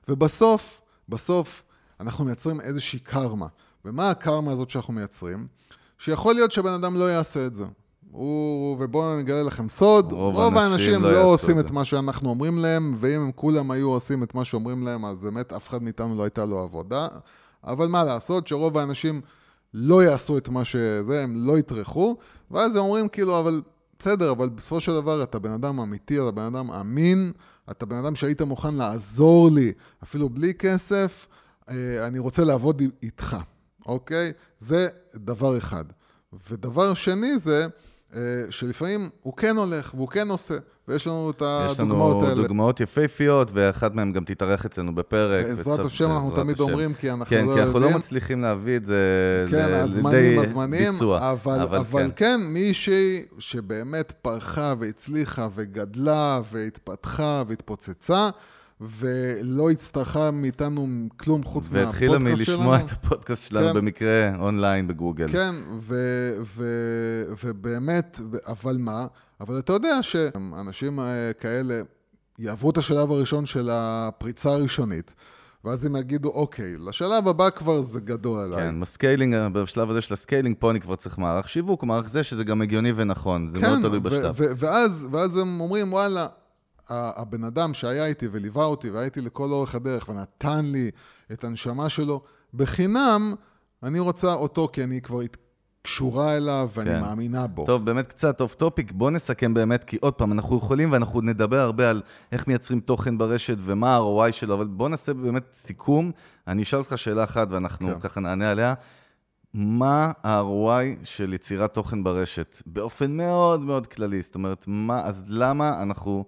ובסוף, בסוף, אנחנו מייצרים איזושהי קרמה. ומה הקרמה הזאת שאנחנו מייצרים? שיכול להיות שבן אדם לא יעשה את זה. הוא, ובואו אני אגלה לכם סוד, רוב רוב האנשים לא לא עושים את את. מה שאנחנו אומרים להם, ואם הם כולם היו עושים את מה שאומרים להם, אז באמת אף אחד מאיתנו לא הייתה לו עבודה. אבל מה לעשות, שרוב האנשים לא יעשו את מה שזה, הם לא יטרחו, ואז הם אומרים כאילו, אבל בסדר, אבל בסופו של דבר אתה בן אדם אמיתי, אתה בן אדם אמין, אתה בן אדם שהיית מוכן לעזור לי, אפילו בלי כסף, אה, אני רוצה לעבוד איתך, אוקיי? זה דבר אחד. ודבר שני זה שלפעמים הוא כן הולך והוא כן עושה, ויש לנו את יש לנו הדוגמאות האלה. דוגמאות יפהפיות, ואחת מהן גם תתארח אצלנו בפרק. בעזרת השם אנחנו תמיד השם. אומרים, כי אנחנו כן, לא כי אנחנו לא יודעים. מצליחים להביא את זה כן, לידי הזמנים, ביצוע. אבל, אבל, אבל כן. כן, מישהי שבאמת פרחה והצליחה וגדלה והתפתחה והתפוצצה, ולא הצטרכה מאיתנו כלום חוץ מהפודקאסט שלנו. והתחילה מלשמוע את הפודקאסט שלנו כן. במקרה אונליין בגוגל. כן, ו, ו, ובאמת, אבל מה? אבל אתה יודע שאנשים אה, כאלה יעברו את השלב הראשון של הפריצה הראשונית, ואז הם יגידו, אוקיי, לשלב הבא כבר זה גדול עליי. כן, ב scaling, בשלב הזה של ה scaling, פה אני כבר צריך מערך שיווק, מערך זה שזה גם הגיוני ונכון, זה מאוד תלוי בשלב. ו- ואז, ואז הם אומרים, וואלה, הבן אדם שהיה איתי וליווה אותי והייתי לכל אורך הדרך ונתן לי את הנשמה שלו, בחינם, אני רוצה אותו כי אני כבר קשורה אליו ואני כן. מאמינה בו. טוב, באמת קצת off topic, בוא נסכם באמת, כי עוד פעם, אנחנו יכולים ואנחנו נדבר הרבה על איך מייצרים תוכן ברשת ומה ה-ROI שלו, אבל בוא נעשה באמת סיכום. אני אשאל אותך שאלה אחת ואנחנו כן. ככה נענה עליה. מה ה-ROI של יצירת תוכן ברשת, באופן מאוד מאוד כללי. זאת אומרת, מה, אז למה אנחנו,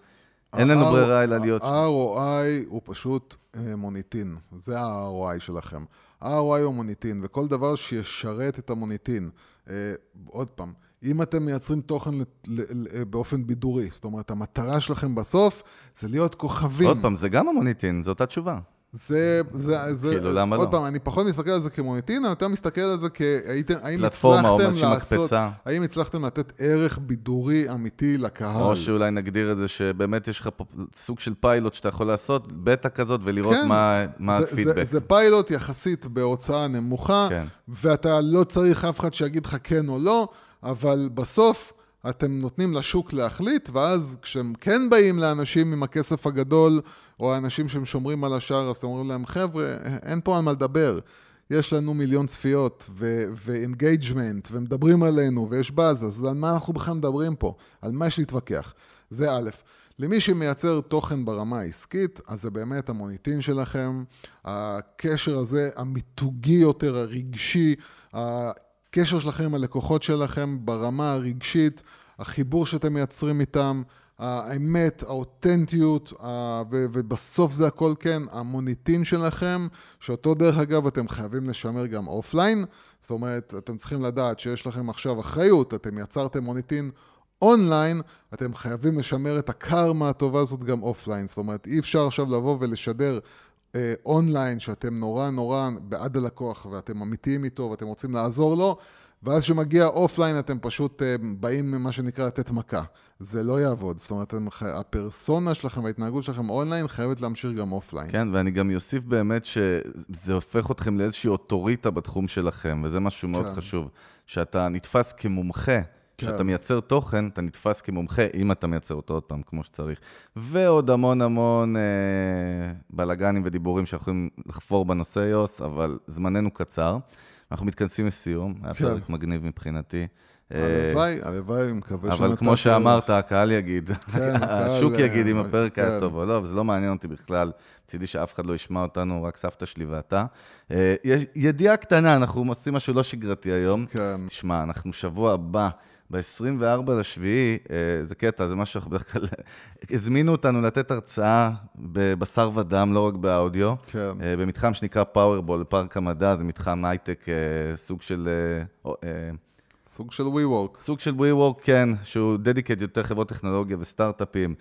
אין לנו ברירה אלא להיות... ה-ROI הוא פשוט אה, מוניטין, זה ה-ROI שלכם. ה-ROI הוא מוניטין, וכל דבר שישרת את המוניטין. אה, עוד פעם, אם אתם מייצרים תוכן ל- באופן בידורי, זאת אומרת, המטרה שלכם בסוף זה להיות כוכבים. עוד פעם, זה גם המוניטין, זו אותה תשובה. זה, זה, זה, כאילו, למה עוד לא? פעם, אני פחות מסתכל על זה כמוניטין, אני יותר מסתכל על זה כהייתם, האם פלטפורמה או הצלחתם לעשות, מקפצה. האם הצלחתם לתת ערך בידורי אמיתי לקהל. או שאולי נגדיר את זה שבאמת יש לך פה סוג של פיילוט שאתה יכול לעשות, בטא כזאת, ולראות כן. מה, מה זה, הפידבק. זה, זה פיילוט יחסית בהוצאה נמוכה, כן. ואתה לא צריך אף אחד שיגיד לך כן או לא, אבל בסוף אתם נותנים לשוק להחליט, ואז כשהם כן באים לאנשים עם הכסף הגדול, או האנשים שהם שומרים על השאר, אז אתם אומרים להם, חבר'ה, אין פה על מה לדבר. יש לנו מיליון צפיות ו-engagement, ומדברים עלינו, ויש באז, אז על מה אנחנו בכלל מדברים פה? על מה יש להתווכח? זה א'. למי שמייצר תוכן ברמה העסקית, אז זה באמת המוניטין שלכם, הקשר הזה, המיתוגי יותר, הרגשי, הקשר שלכם עם הלקוחות שלכם ברמה הרגשית, החיבור שאתם מייצרים איתם, האמת, האותנטיות, ובסוף זה הכל כן, המוניטין שלכם, שאותו דרך אגב אתם חייבים לשמר גם offline, זאת אומרת, אתם צריכים לדעת שיש לכם עכשיו אחריות, אתם יצרתם מוניטין אונליין, אתם חייבים לשמר את הקרמה הטובה הזאת גם offline. זאת אומרת, אי אפשר עכשיו לבוא ולשדר אונליין שאתם נורא נורא בעד הלקוח ואתם אמיתיים איתו ואתם רוצים לעזור לו, ואז כשמגיע offline אתם פשוט אה, באים ממה שנקרא לתת מכה. זה לא יעבוד. זאת אומרת, הפרסונה שלכם וההתנהגות שלכם אונליין חייבת להמשיך גם offline. כן, ואני גם אוסיף באמת שזה הופך אתכם לאיזושהי אוטוריטה בתחום שלכם, וזה משהו מאוד כן. חשוב. שאתה נתפס כמומחה, כשאתה כן. מייצר תוכן, אתה נתפס כמומחה, אם אתה מייצר אותו עוד פעם, כמו שצריך. ועוד המון המון אה, בלאגנים ודיבורים שיכולים לחפור בנושא יוס, אבל זמננו קצר. אנחנו מתכנסים לסיום, היה כן. פרק מגניב מבחינתי. אה, הלוואי, הלוואי, אני מקווה אבל שנתת כמו שאמרת, הקהל יגיד, כן, הקהל, השוק יגיד אם אה, הפרק היה כן. טוב או לא, וזה לא מעניין אותי בכלל. מצידי שאף אחד לא ישמע אותנו, רק סבתא שלי ואתה. אה, ידיעה קטנה, אנחנו עושים משהו לא שגרתי היום. כן. תשמע, אנחנו שבוע הבא, ב-24 לשביעי, אה, זה קטע, זה משהו שאנחנו בדרך כלל... הזמינו אותנו לתת הרצאה בבשר ודם, לא רק באודיו. כן. אה, במתחם שנקרא פאוורבול, פארק המדע, זה מתחם הייטק, אה, סוג של... סוג של WeWork. סוג של WeWork, כן, שהוא dedicated יותר חברות טכנולוגיה וסטארט-אפים,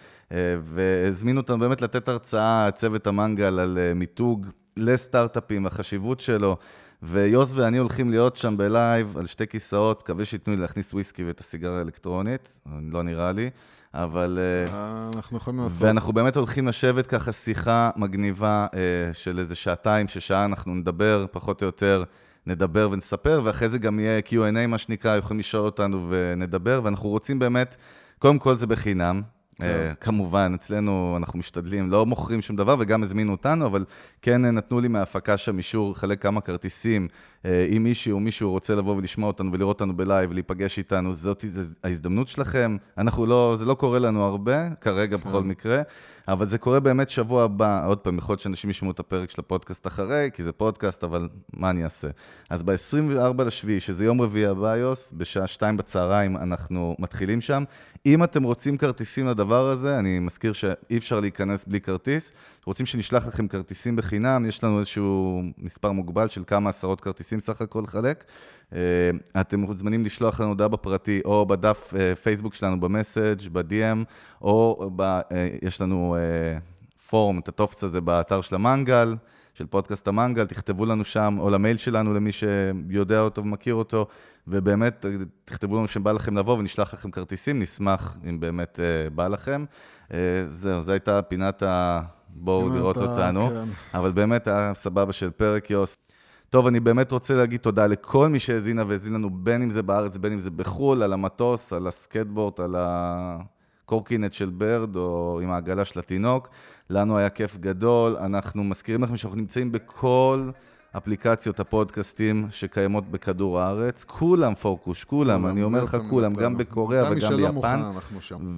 והזמינו אותנו באמת לתת הרצאה, צוות המנגל, על מיתוג לסטארט-אפים, החשיבות שלו, ויוס ואני הולכים להיות שם בלייב על שתי כיסאות, מקווה שייתנו לי להכניס וויסקי ואת הסיגריה האלקטרונית, לא נראה לי, אבל... אה, אה, אנחנו יכולים לעשות. ואנחנו באמת הולכים לשבת ככה שיחה מגניבה אה, של איזה שעתיים, ששעה אנחנו נדבר, פחות או יותר נדבר ונספר, ואחרי זה גם יהיה Q&A, מה שנקרא, יכולים לשאול אותנו ונדבר, ואנחנו רוצים באמת, קודם כל זה בחינם. אה, כמובן, אצלנו אנחנו משתדלים, לא מוכרים שום דבר, וגם הזמינו אותנו, אבל כן אה, נתנו לי מההפקה שם אישור לחלק כמה כרטיסים. אה, אם מישהו או מישהו רוצה לבוא ולשמוע אותנו ולראות אותנו ב live, להיפגש איתנו, זאת ההזדמנות שלכם. אנחנו לא, זה לא קורה לנו הרבה, כרגע בכל מקרה, אבל זה קורה באמת שבוע הבא. עוד פעם, יכול להיות שאנשים ישמעו את הפרק של הפודקאסט אחרי, כי זה פודקאסט, אבל מה אני אעשה? אז ב-24 לשביעי, שזה יום רביעי הבא, יוס, בשעה שתיים בצהריים אנחנו מתחילים שם. אם אתם רוצים כרטיסים לדבר הזה, אני מזכיר שאי אפשר להיכנס בלי כרטיס. רוצים שנשלח לכם כרטיסים בחינם, יש לנו איזשהו מספר מוגבל של כמה עשרות כרטיסים סך הכל לחלק. אה, אתם מוזמנים לשלוח לנו הודעה בפרטי, או בדף אה, פייסבוק שלנו, במסאג', ב-DM, או ב, אה, יש לנו פורום, את הטופס הזה באתר של המנגל, של פודקאסט המנגל, תכתבו לנו שם, או למייל שלנו למי שיודע אותו ומכיר אותו, ובאמת תכתבו לנו שבא לכם לבוא ונשלח לכם כרטיסים, נשמח אם באמת אה, בא לכם. אה, זהו, זו הייתה פינת ה... בואו לראות אותנו. כן. אבל באמת היה סבבה של פרק, יוס. טוב, אני באמת רוצה להגיד תודה לכל מי שהאזינה והאזין לנו, בין אם זה בארץ, בין אם זה בחו"ל, על המטוס, על הסקייטבורד, על הקורקינט של Bird, או עם העגלה של התינוק. לנו היה כיף גדול. אנחנו מזכירים לכם שאנחנו נמצאים בכל אפליקציות הפודקאסטים שקיימות בכדור הארץ, כולם פורקוש, כולם, אני אומר לך כולם, גם בקוריאה וגם ביפן.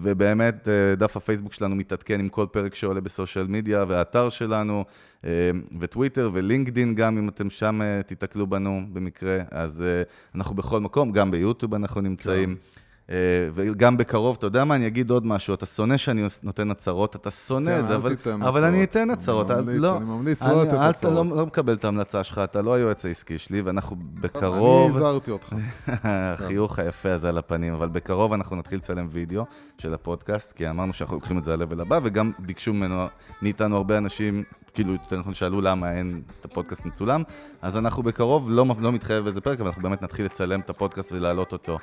ובאמת, אה, דף הפייסבוק שלנו מתעדכן עם כל פרק שעולה בסושיאל מדיה, והאתר שלנו, אה, וטוויטר ולינקדין גם, אם אתם שם אה, תיתקלו בנו במקרה, אז אנחנו בכל מקום, גם ביוטיוב אנחנו נמצאים. אה, וגם בקרוב, אתה יודע מה, אני אגיד עוד משהו, אתה שונא שאני נותן הצהרות, אתה שונא כן, את זה, אבל, אבל אני הצהרות. אתן אני הצהרות, ממליץ, לא. אני ממליץ אני- לא לתת הצהרות. לא, לא מקבל את ההמלצה שלך, אתה לא היועץ העסקי שלי, ואנחנו אני בקרוב... הזהרתי אותך. החיוך היפה הזה על הפנים, אבל בקרוב אנחנו נתחיל לצלם וידאו של הפודקאסט, כי אמרנו שאנחנו לוקחים את זה ל-level הבא, וגם ביקשו ממנו, מאיתנו הרבה אנשים, כאילו, יותר נכון, שאלו למה אין את הפודקאסט מצולם, אז אנחנו בקרוב, לא, לא מתחייב באיזה פרק, אבל אנחנו באמת נתחיל לצלם את הפודקאסט ולהעלות אותו אה,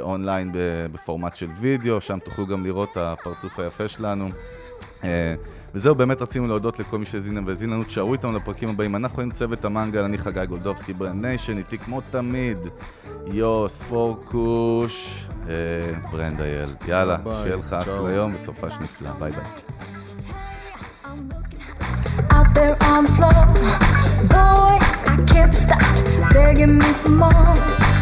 אונליין ב- בפורמט של וידאו, שם תוכלו גם לראות את הפרצוף היפה שלנו. אה, וזהו, באמת רצינו להודות לכל מי שהאזין והאזין לנו, תשארו איתנו לפרקים הבאים. אנחנו היינו צוות המנגל, אני חגי גולדובסקי, Brand Nation, איתי כמו תמיד, יוס, פורקוש, אה, ברנד אייל. יאללה, שיהיה לך. אחלה יום וסופה שנסלה, ביי ביי. out there on the floor. Boy, I can't be stopped, begging me for more.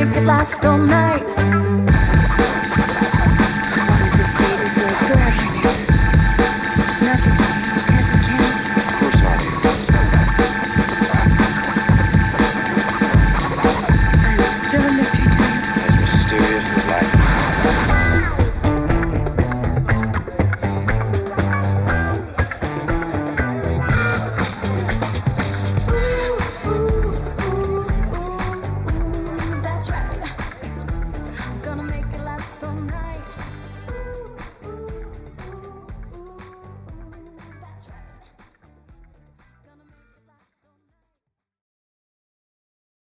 Make it last all night.